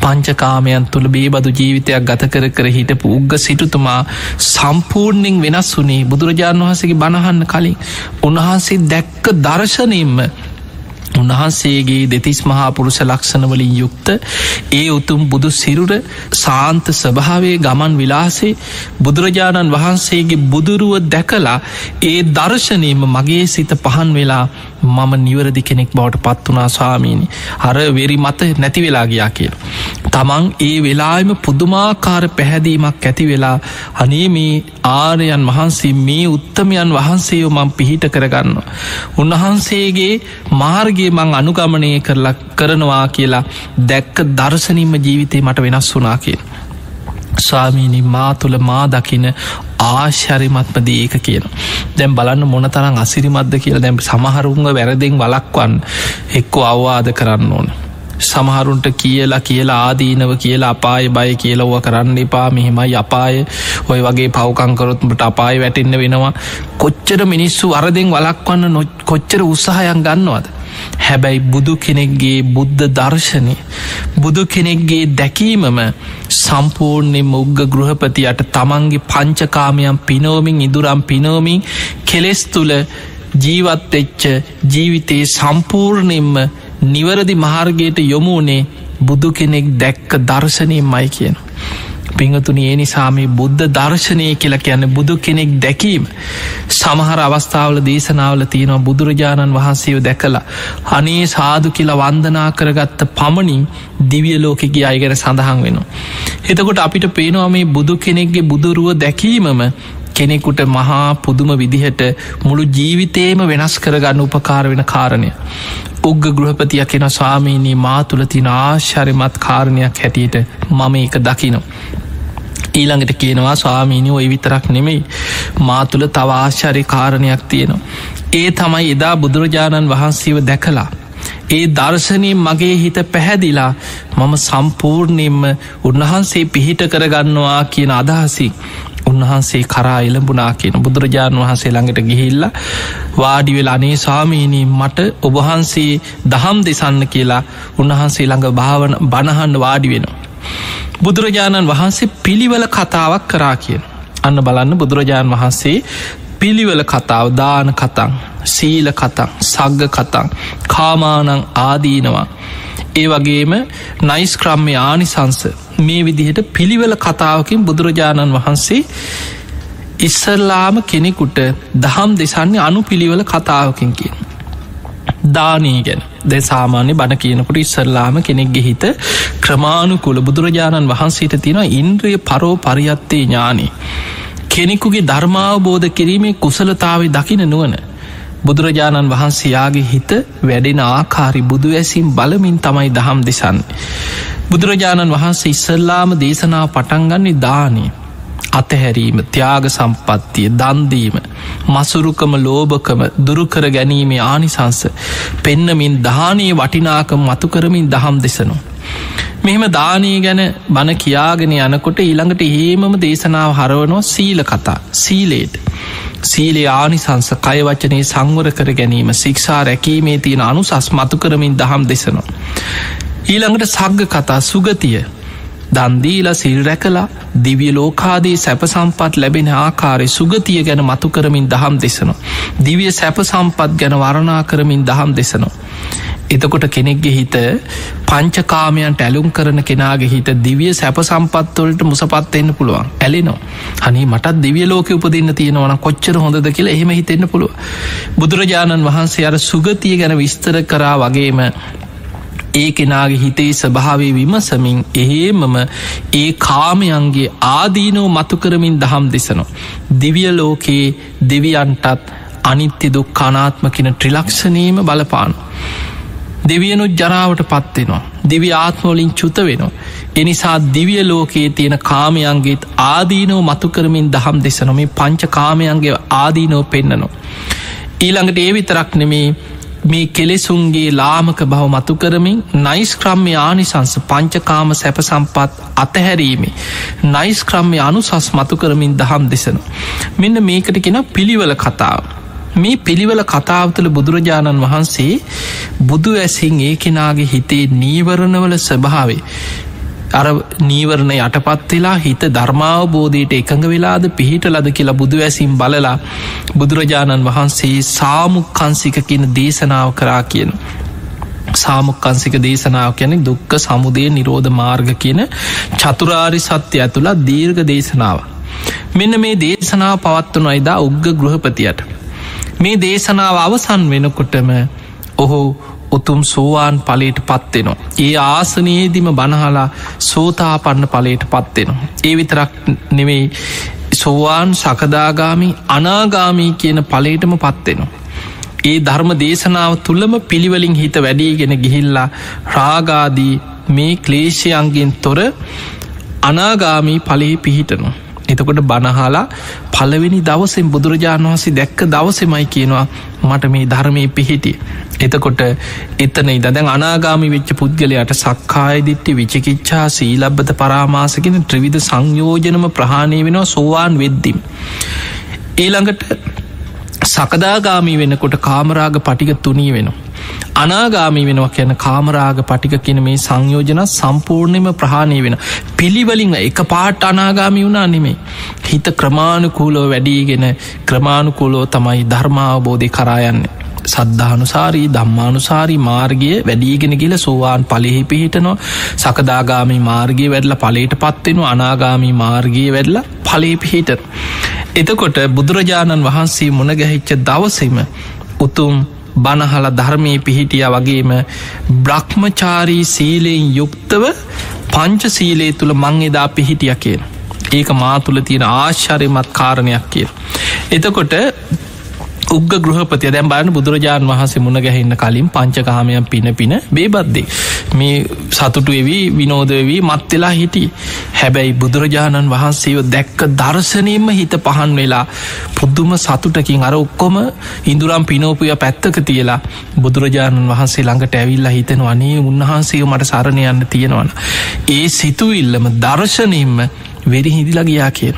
A: පංචකාමයන් තුළ බේබදු ජීවිතයක් ගත කර කර හිටපු උග්ග සිටුතුමා සම්පූර්ණෙන් වෙනස් වනේ බුදුරජාණන් වහසගේ බණහන්න කලින් උන්වහන්සේ දැක්ක දර්ශනයෙන්ම උන්වහන්සේගේ දෙතිස් මහා පුරුෂ ලක්ෂණවලින් යුක්ත ඒ උතුම් බුදු සිරුර සාන්ත ස්වභාවේ ගමන් විලාසේ බුදුරජාණන් වහන්සේගේ බුදුරුව දැකලා ඒ දර්ශනයම මගේ සිත පහන් වෙලා මම නිවරදි කෙනෙක් බවට පත් වනා ස්වාමීණි අර වෙරි මත නැති වෙලා ගියා කියල. තමන් ඒ වෙලාම පුදුමාකාර පැහැදීමක් ඇති වෙලා අනේ මේ ආරයන් වහන්සේ මේ උත්තමයන් වහන්සේෝ මං පිහිට කරගන්න. උන්වහන්සේගේ මාර්ගයේ මං අනුගමනය කරලා කරනවා කියලා දැක්ක දර්ශනින්ම ජීවිතය මට වෙනස් වනා කිය. ස්වාමීනි මා තුළ මා දකින ආශ්චරිමත්ම දේක කියන. දැම් බලන්න මොන තරම් අසිරිමත්ද කියලා දැම් සමහරුන්ග වැරදෙන් වලක්වන් එක්කෝ අවවාද කරන්න ඕන. සමහරුන්ට කියලා කියලා ආදීනව කියලා අපාය බය කියලව කරන්න එපා මෙහෙමයි අපාය ඔය වගේ පවකංකරොත්මට අපාය වැටෙන්න්න වෙනවා කොච්චර මිනිස්සු අරදෙන් වලක්වන්න නො කොච්චර උත්සාහයන් ගන්නවද. හැබැයි බුදු කෙනෙක්ගේ බුද්ධ දර්ශනය බුදු කෙනෙක්ගේ දැකීමම සම්පූර්ණය මුග්ග ගෘහපතියට තමන්ගේ පංචකාමයන් පිනෝමින් ඉදුරම් පිනෝමින් කෙලෙස් තුළ ජීවත්වෙච්ච ජීවිතයේ සම්පූර්ණයෙන්ම නිවරදි මාර්ගයට යොමුණේ බුදු කෙනෙක් දැක්ක දර්ශනයෙන් මයි කියන. පිංහතුන ඒ නිසාමේ බුද්ධ දර්ශනය කියලා කියන්න බුදු කෙනෙක් දැකීම සමහර අවස්ථාවල දේශනාවල තියෙනවා බුදුරජාණන් වහන්සේව දැකලා අනේ සාදු කියලා වන්දනා කරගත්ත පමණින් දිවිය ලෝකෙගේ අයගැන සඳහන් වෙනවා. එතකොට අපිට පේනවා මේ බුදු කෙනෙක්ගේ බුදුරුව දැකීමම කෙනෙකුට මහා පුදුම විදිහට මුළු ජීවිතේම වෙනස් කරගන්න උපකාර වෙන කාරණය. උග්ග ගෘහපතියක් එෙන ස්වාමීනී මා තුළ තින ආශ්චරිමත් කාරණයක් හැටියට මම එක දකිනවා. ඊළඟට කියනවා ස්වාමීනි ඔය විතරක් නෙමෙයි මා තුළ තවාශ්චරි කාරණයක් තියෙනවා. ඒ තමයි එදා බුදුරජාණන් වහන්සේව දැකලා. ඒ දර්ශනය මගේ හිත පැහැදිලා මම සම්පූර්ණයෙන්ම උන්වහන්සේ පිහිට කරගන්නවා කියන අදහසි උන්වහන්සේ කරා එළඹුනා කියන බුදුරජාණන් වහන්සේ ළඟට ගිහිල්ල වාඩිවෙල අනේ ස්වාමීනී මට ඔබහන්සේ දහම් දෙසන්න කියලා උන්වහන්සේ ළඟ භාවන බණහන්න වාඩි වෙනවා. බුදුරජාණන් වහන්සේ පිළිවල කතාවක් කරා කියන. අන්න බලන්න බුදුරජාණන් වහන්සේ පිළිවල කතාව දාන කතන් සීල කතන් සග්ග කතන් කාමානං ආදීනවා ඒ වගේම නයිස්ක්‍රම්මය ආනිසංස මේ විදිහට පිළිවෙල කතාවකින් බුදුරජාණන් වහන්සේ ඉස්සල්ලාම කෙනෙකුට දහම් දෙසන්නේ අනු පිළිවෙල කතාවකින් කියෙන්. දානී ගැන දැ සාමාන්‍ය බණ කියනකට ඉස්සල්ලාම කෙනෙක්ගෙ හිත ක්‍රමාණුකුල බුදුරජාණන් වහන්සේට තියෙන ඉන්ද්‍රිය පරෝ පරියත්තේ ඥානී. කෙනෙකුගේ ධර්මාවබෝධ කිරීමේ කුසලතාව දකින නුවන බුදුරජාණන් වහන්සේයාගේ හිත වැඩෙන ආකාරි බුදු ඇසිම් බලමින් තමයි දහම් දෙසන්න. බුදුරජාණන් වහන්සේ ඉස්සල්ලාම දේශනාව පටන්ගන්නේ දානය අතහැරීම ත්‍යාග සම්පත්තිය දන්දීම මසුරුකම ලෝභකම දුරුකර ගැනීමේ ආනිසංස පෙන්නමින් දානයේ වටිනාකම මතුකරමින් දහම් දෙසනු. මෙහෙම දානී ගැන බණ කියාගෙන යනකොට ඊළඟට ඒමම දේශනාව හරවනෝ සීල කතා සීලේට. සීලේ ආනිසංස කය වචනයේ සංවර කර ගැනීම ශික්ෂා රැකීමේ තියෙන අනු සස් මතු කරමින් දහම් දෙසනවා. ඊළඟට සග්ග කතා සුගතිය දන්දීලා සිල් රැකලා දිවිය ලෝකාදී සැප සම්පත් ලැබෙන ආකාරය සුගතිය ගැන මතු කරමින් දහම් දෙසනවා. දිවිය සැප සම්පත් ගැන වරණා කරමින් දහම් දෙසනවා. එතකොට කෙනෙක්ගේ හිත පංචකාමයන්ට ඇලුම් කරන කෙනාගේ හිත දිවිය සැප සම්පත්වලට මුසපත්වෙන්න පුළුවන් ඇලෙනවා හනි මටත් දිවිය ලෝක උපදින්න තියෙනවන කොච්චර හොඳද කියලා එහෙම හිතෙන්න්න පුළුව බුදුරජාණන් වහන්සේ අර සුගතිය ගැන විස්තර කරා වගේම ඒ කෙනාගේ හිතේ ස්භාවේ විමසමින් එහෙමම ඒ කාමයන්ගේ ආදීනෝ මතුකරමින් දහම් දෙසනවා. දිවිය ලෝකයේ දෙවියන්ටත් අනිත්‍ය දුක් කනාත්ම කියෙන ත්‍රිලක්ෂණීම බලපාන. දෙවියනුත් ජරාවට පත්වෙනවා. දිවි ආත්මෝලින් චුත වෙනවා. එනිසා දිවිය ලෝකයේ තියෙන කාමයන්ගේත් ආදීනෝ මතුකරමින් දහම් දෙසනොමේ පංච කාමයන්ගේ ආදීනෝ පෙන්න්නනවා. ඊළඟට ඒ විතරක් නෙමේ මේ කෙලෙසුන්ගේ ලාමක බව මතු කරමින් නයිස්ක්‍රම්ය ආනිසංස පංචකාම සැප සම්පත් අතහැරීමේ නයිස්ක්‍රම්ය අනුසස් මතු කරමින් දහම් දෙසන. මෙන්න මේකට කෙන පිළිවල කතාව. මේ පිළිවල කතාවතුළ බුදුරජාණන් වහන්සේ බුදු ඇසින් ඒ කෙනාගේ හිතේ නීවරණවල ස්වභාවේ අර නීවරණ යටපත් වෙලා හිත ධර්මාවබෝධයට එකඟ වෙලාද පිහිට ලද කියලා බුදු ඇසිම් බලලා බුදුරජාණන් වහන්සේ සාමුක්කන්සික කියන දේශනාව කරා කියන. සාමුක්කන්සික දේශනාව කියන දුක්ක සමුදය නිරෝධ මාර්ග කියන චතුරාරි සත්‍ය ඇතුළත් දීර්ඝ දේශනාව. මෙන්න මේ දේශනාව පවත්වන අයිදා උග්ග ගෘහපතියට. මේ දේශනාව අවසන් වෙනකොටම ඔහු උතුම් සෝවාන් පලට පත්වෙනවා. ඒ ආසනයේදිම බණහලා සෝතාපන්න පලට පත්වෙනවා. ඒ විතරක් නෙවෙයි සෝවාන් සකදාගාමි අනාගාමී කියන පලේටම පත්වෙනවා. ඒ ධර්ම දේශනාව තුළම පිළිවලින් හිත වැඩීගෙන ගිහිල්ලා රාගාදී මේ ක්ලේෂයන්ගෙන් තොර අනාගාමී පලේ පිහිටනවා. එතකොට බණහලා පලවෙනි දවසෙන් බුදුරජාණන් වහන්සේ දැක්ක දවසෙමයි කියනවා මට මේ ධර්මය පිහිටිය. එතකොට එතන ඉදැන් අනාගාමි වෙච්ච පුද්ගලයට සක්කාය දිට්ටි විචිකිච්ඡා සීලබ්බත පරාමාසකෙන ත්‍රවිධ සංයෝජනම ප්‍රහාණය වෙනවා සෝවාන් වෙද්දිම්. ඊළඟට සකදාගාමී වෙනකොට කාමරාග පටික තුනී වෙනවා. අනාගාමී වෙනවා කියන කාමරාග පටික කියන මේ සංයෝජන සම්පූර්ණයම ප්‍රහාණය වෙන පිළිවලින් එක පාට අනාගාමි වුණා නෙමේ හිත ක්‍රමාණුකූලෝ වැඩීගෙන ක්‍රමාණුකූලෝ තමයි ධර්මාවබෝධය කරායන්නේ සද්ධානුසාරී දම්මානුසාරී මාර්ගය වැඩීගෙන ගිල සෝවාන් පලිහි පිහිටනවා. සකදාගාමී මාර්ගය වැඩල පලට පත්වෙනවා අනාගාමී මාර්ගය වැඩල පලේ පිහිට එතකොට බුදුරජාණන් වහන්සේ මුණගැහිච්ච දවසම උතුම් බණහල ධර්මය පිහිටිය වගේම බ්‍රහ්මචාරී සීලයෙන් යුක්තව පංච සීලේ තුළ මං එදා පිහිටිය කියෙන් ඒක මා තුළ තියෙන ආශ්චරයමත් කාරණයක් කිය. එතකොට උග ගෘහපතිය. දැම් බාන බුදුරජාණන් වහන්සේ මුණ ගැහෙන්න කලින් පංචකාමයන් පින පින බේබද්දේ. මේ සතුටු එවී විනෝදවී මත්වෙලා හිටි. හැබැයි බුදුරජාණන් වහන්සේව දැක්ක දර්ශනයෙන්ම හිත පහන් වෙලා පුද්දුම සතුටකින් අර ඔක්කොම ඉඳුරම් පිනෝපුය පැත්තක තියලා බුදුරජාණන් වහන්සේ ළඟට ඇවිල්ලා හිතෙන වනේ උන්වහන්සේ මට සරණ යන්න තියෙනවන. ඒ සිතුවිල්ලම දර්ශනයෙන්ම වෙරි හිදිලා ගියා කියන.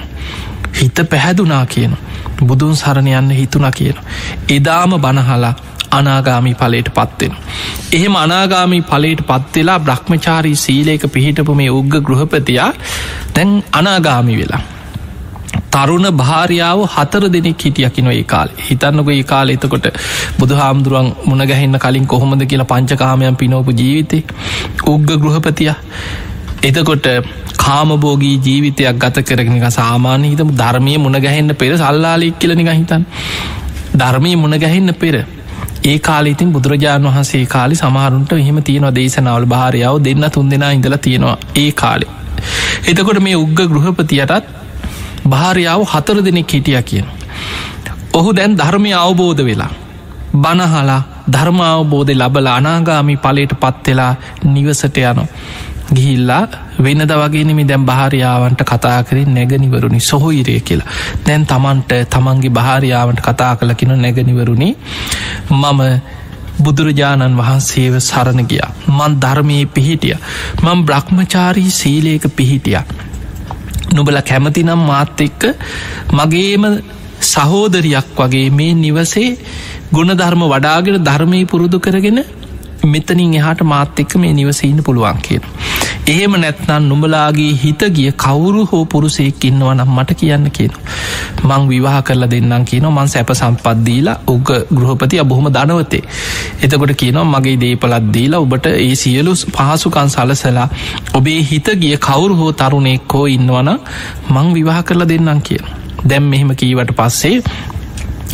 A: හිත පැහැදුනා කියනවා බුදුන් සරණ යන්න හිතුන කියන. එදාම බණහලා අනාගාමී පලට පත්වෙන. එහෙම අනාගාමී පලට පත්වෙලා බ්‍රහ්මචාරී සීලේක පිහිටපු මේ උග්ග ගෘහපතියා තැන් අනාගාමි වෙලා. තරුණ භාරියාව හතර දෙනෙක් හිටියකින ඒ කාල හිතන්නක ඒ කාල එතකොට බුදු හාමුදුරුවන් මුණගැහෙන්න කලින් කොහොමද කියලා පංචකාමයන් පිනෝපු ජීවිතේ උග්ග ගෘහපතිය එතකොට කාමබෝගී ජීවිතයක් ගත කරගෙනක සාමාන්‍ය හිතම ධර්මය මුණගැහෙන්න පෙර සල්ලාලෙක් කියලනික හිතන් ධර්මය මුණගැහෙන්න පෙර ඒ කාලීතින් බුදුරජාණන් වහන්සේ කාලි සමහරුන්ට එහෙම තියෙනවා දේශනාවල් භාරයාව දෙන්න තුන් දෙනා ඉඳලා තියෙනවා ඒ කාලේ. එතකොට මේ උග්ග ගෘහපතියටත් භාරයාව හතර දෙනෙක් හිටිය කියන. ඔහු දැන් ධර්මය අවබෝධ වෙලා බනහලා ධර්මාවබෝධය ලබල අනාගාමි පලට පත්වෙලා නිවසට යනවා. ගිහිල්ලා වෙනද වගේනෙමි දැම් භාරයාවන්ට කතා කරින් නැගනිවරුණි සොහොයිරය කියලා. දැන් තමන්ට තමන්ගේ භාරයාවට කතා කලකින නැගනිවරුණි මම බුදුරජාණන් වහන්සේව සරණ ගිය. මන් ධර්මයේ පිහිටිය. මං බ්‍රහ්මචාරී සීලේක පිහිටිය. නුබල කැමතිනම් මාත් එක්ක මගේම සහෝදරයක් වගේ මේ නිවසේ ගුණධර්ම වඩාගෙන ධර්මය පුරුදු කරගෙන මෙතනින් එහාට මාත් එක්ක මේ නිවසීන්න පුළුවන් කියන. එහෙම නැත්නම් නුඹලාගේ හිත ගිය කවුරු හෝ පුරුසෙක් ඉන්නවනම් මට කියන්න කියන. මං විවාහ කරලා දෙන්නම් කියන මං සැප සම්පත්දීලා උග ගෘහපති අබොහොම දනවතේ. එතකොට කියනවා මගේ දේපලත්දීලා ඔබට ඒ සියලු පහසුකන් සලසලා ඔබේ හිත ගිය කවුරු හෝ තරුණෙක් හෝ ඉන්නවන මං විවාහ කරලා දෙන්නම් කියන. දැම් මෙහෙම කීවට පස්සේ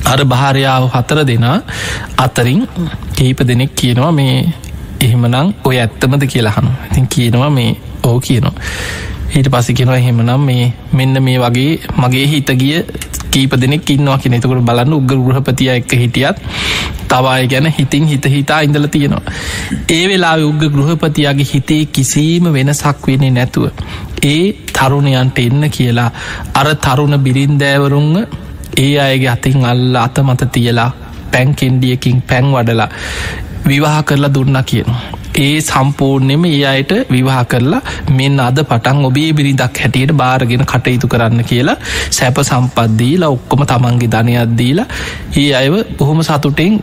A: අර භාරයාව හතර දෙනා අතරින් කීප දෙනෙක් කියනවා මේ එහෙමනම් ඔය ඇත්තමද කියලාහනු ඉතින් කියනවා මේ ඕ කියනවා. ඊට පසි කෙනවා එහෙමනම් මේ මෙන්න මේ වගේ මගේ හිත ගිය කීප දෙනෙක් ඉන්නවා කියෙන එතකට බලන්න උග ගෘහපතිය එක්ක හිටියත් තවාය ගැන හිතින් හිත හිතා ඉඳල තියෙනවා. ඒ වෙලා උග ගෘහපතියාගේ හිතේ කිසිීම වෙනසක් වෙන්නේ නැතුව ඒ තරුණයන්ට එන්න කියලා අර තරුණ බිරින්දෑවරුන්ග ඒ අයගේ අතින් අල්ල අත මත තියලා පැන්කෙන්ඩියකින් පැන් වඩලා විවාහ කරලා දුන්න කියන. ඒ සම්පූර්ණයම ඒ අයට විවාහ කරලා මෙන්න අද පටන් ඔබේ බිරිදක් හැටියට බාරගෙන කටයුතු කරන්න කියලා සැප සම්පද්දීලා ඔක්කොම තමන්ගේ ධනයක්දීලා ඒ අයව බොහොම සතුටෙන්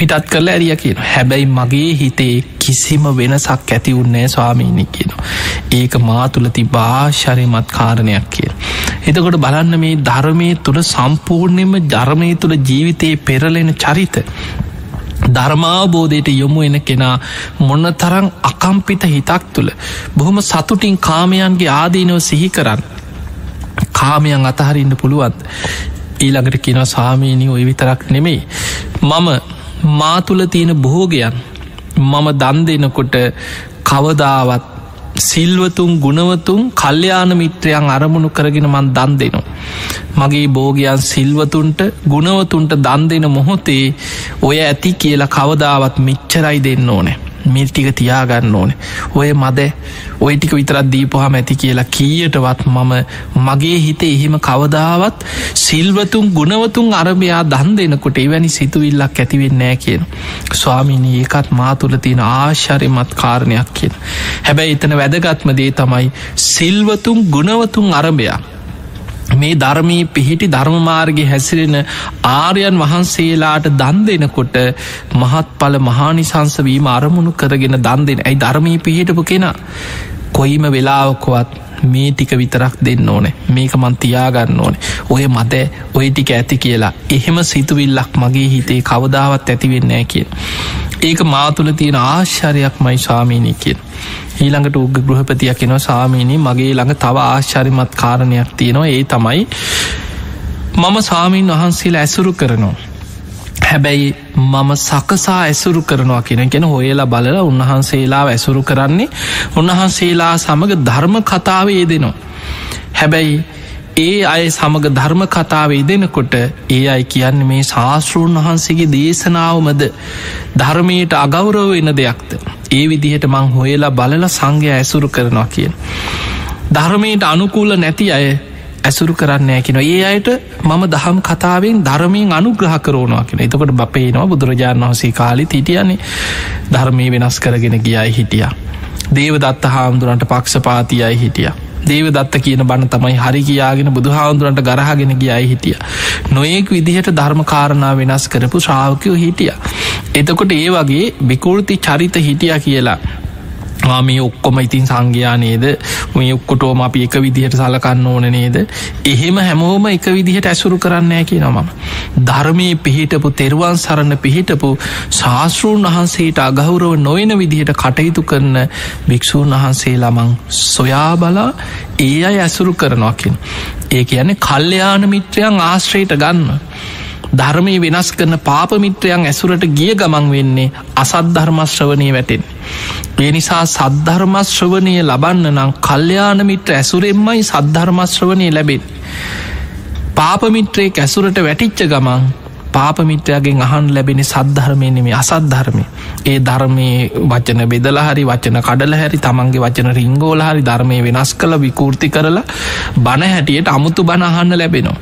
A: පිටත් කරලා ඇරිය කියන හැබැයි මගේ හිතේ කිසිම වෙනසක් ඇති උන්නේ ස්වාමීනි කියන ඒක මාතුලති භාශරයමත් කාරණයක් කිය එතකොට බලන්න මේ ධර්මය තුළ සම්පූර්ණයම ජර්මය තුළ ජීවිතයේ පෙරලෙන චරිත ධර්මාබෝධයට යොමු එන කෙනා මොන්න තරං අකම්පිත හිතක් තුළ බොහොම සතුටින් කාමයන්ගේ ආදීනව සිහි කරන්න කාමයන් අතහරින්න පුළුවන්. ඊළඟට කියෙන සාමීනී ඔය විතරක් නෙමෙයි. මම මා තුළ තියෙන බෝගයන් මම දන් දෙනකොට කවදාවත් සිල්වතුන් ගුණවතුන් කල්්‍යයාන මිත්‍රයන් අරමුණු කරගෙන මන් දන් දෙනවා. මගේ බෝගයන් සිල්වතුන්ට ගුණවතුන්ට දන් දෙන මොහොතේ ඔය ඇති කියලා කවදාවත් මිච්චරයි දෙන්න ඕනෑ මිල්ටික තියාගන්න ඕන. ඔය මද ඔය ටික විතරත් දීපොහම ඇති කියලා කීයටවත් මම මගේ හිත එහෙම කවදාවත් සිල්වතුන් ගුණවතුන් අරභයා දන් දෙනකොට එවැනි සිතුවිල්ලක් ඇතිවෙන්නෑ කියන. ස්වාමිනී ඒකත් මා තුළ තියෙන ආශ්චරයමත් කාරණයක් කියෙන්. හැබැයි එතන වැදගත්ම දේ තමයි සිල්වතුන් ගුණවතුන් අරභයා මේ ධර්මී පිහිටි ධර්මමාර්ගය හැසිරෙන ආර්යන් වහන්සේලාට දන් දෙනකොට මහත් පල මහානිසංසවීම අරමුණු කරගෙන දන් දෙෙන. ඇයි ධර්මී පිහිටපු කෙන? කොයිම වෙලාවකොවත් මේ ටික විතරක් දෙන්න ඕනේ. මේක මන් තියාගන්න ඕනේ. ඔය මද ඔය ටික ඇති කියලා. එහෙම සිතුවිල්ලක් මගේ හිතේ කවදාවත් ඇතිවෙන්නෑ කිය ඒක මාතුළ තියෙන ආශ්චරයක් මයි ස්වාමීනී කියෙන්. ඊළඟට උග ගෘහපතියක් කෙනවා සාමීනී මගේ ළඟ තව ආශ්චරිමත් කාරණයක් තියෙනවා. ඒ තමයි මම සාමීන් වහන්සේලා ඇසුරු කරනවා. හැබැයි මම සකසා ඇසුරු කරනවා කියෙන ගැෙන හොයලා බලලා උන්වහන්සේලා ඇසුරු කරන්නේ උන්වහන්සේලා සමඟ ධර්ම කතාව ඒදෙනවා හැබැයි ඒ අය සමඟ ධර්ම කතාව ඉදෙනකොට ඒ අයි කියන්න මේ ශාස්තෘන් වහන්සේගේ දේශනාවමද? ධර්මයට අගෞරව වෙන දෙයක්ද? ඒ විදිහට මං හොයලා බලල සංඝය ඇසුරු කරනවා කියෙන්. ධර්මයට අනුකූල නැති අය ඇසුරු කරන්න ඇකින ඒ අයට මම දහම් කතාවෙන් ධර්මයෙන් අනුග්‍රහ කරෝනවා කියෙන එතකොට බපේනවා බුදුරජාණන් වහසේ කාලි හිටියන්නේ ධර්මය වෙනස් කරගෙන ගියයි හිටිය. දේව දත්ත හාමුදුරන්ට පක්ෂපාතියයි හිටියා දේව දත්ත කියන බණ තමයි හරි කියාගෙන බුදුහාන්දුරන්ට ගරහගෙන ගිය අයි හිටිය. නොයෙක් විදිහට ධර්මකාරණා වෙනස් කරපු ශ්‍රාවකයෝ හිටිය. එතකොට ඒ වගේ බිකුෘති චරිත හිටිය කියලා මේ ඔක්කොම ඉතින් සංඝයා නේද? මේ ඔක්කොටෝම අපි එක විදිහට සලකන්න ඕන නේද? එහෙම හැමෝම එක විදිහට ඇසුරු කරන්න ඇකි නමම ධර්මය පිහිටපු තෙරුවන් සරණ පිහිටපු ශාස්තෘන් වහන්සේට අගෞරව නොයන විදිහට කටයුතු කරන භික්‍ෂූන් වහන්සේ ළමං සොයා බලා ඒ අය ඇසුරු කරනවාකින් ඒ කියන්නේ කල්්‍යයාන මිත්‍රයන් ආශ්‍රයට ගන්න. ධර්මය වෙනස් කරන පාපමිත්‍රයන් ඇසුරට ගිය ගමන් වෙන්නේ අසද්ධර්මශ්‍රවනය වැටෙන්. ඒ නිසා සද්ධර්මශ්‍රවනය ලබන්න නම් කල්්‍යයානමිත්‍ර ඇසුරෙන්මයි සද්ධර්මශ්‍රවනය ලැබෙන්. පාපමිත්‍රයෙක් ඇසුරට වැටිච්ච ගමන් පාපමිත්‍රයාගෙන් අහන් ලැබෙන සද්ධර්මයනෙමේ අසද්ධර්මය ඒ ධර්මය වචන බෙදලා හරි වචන කඩල හැරි තමන්ගේ වචන රිංගෝල හරි ධර්මය වෙනස් කළ විකෘති කරලා බණ හැටියට අමුතු බණ අහන්න ලැබෙනවා.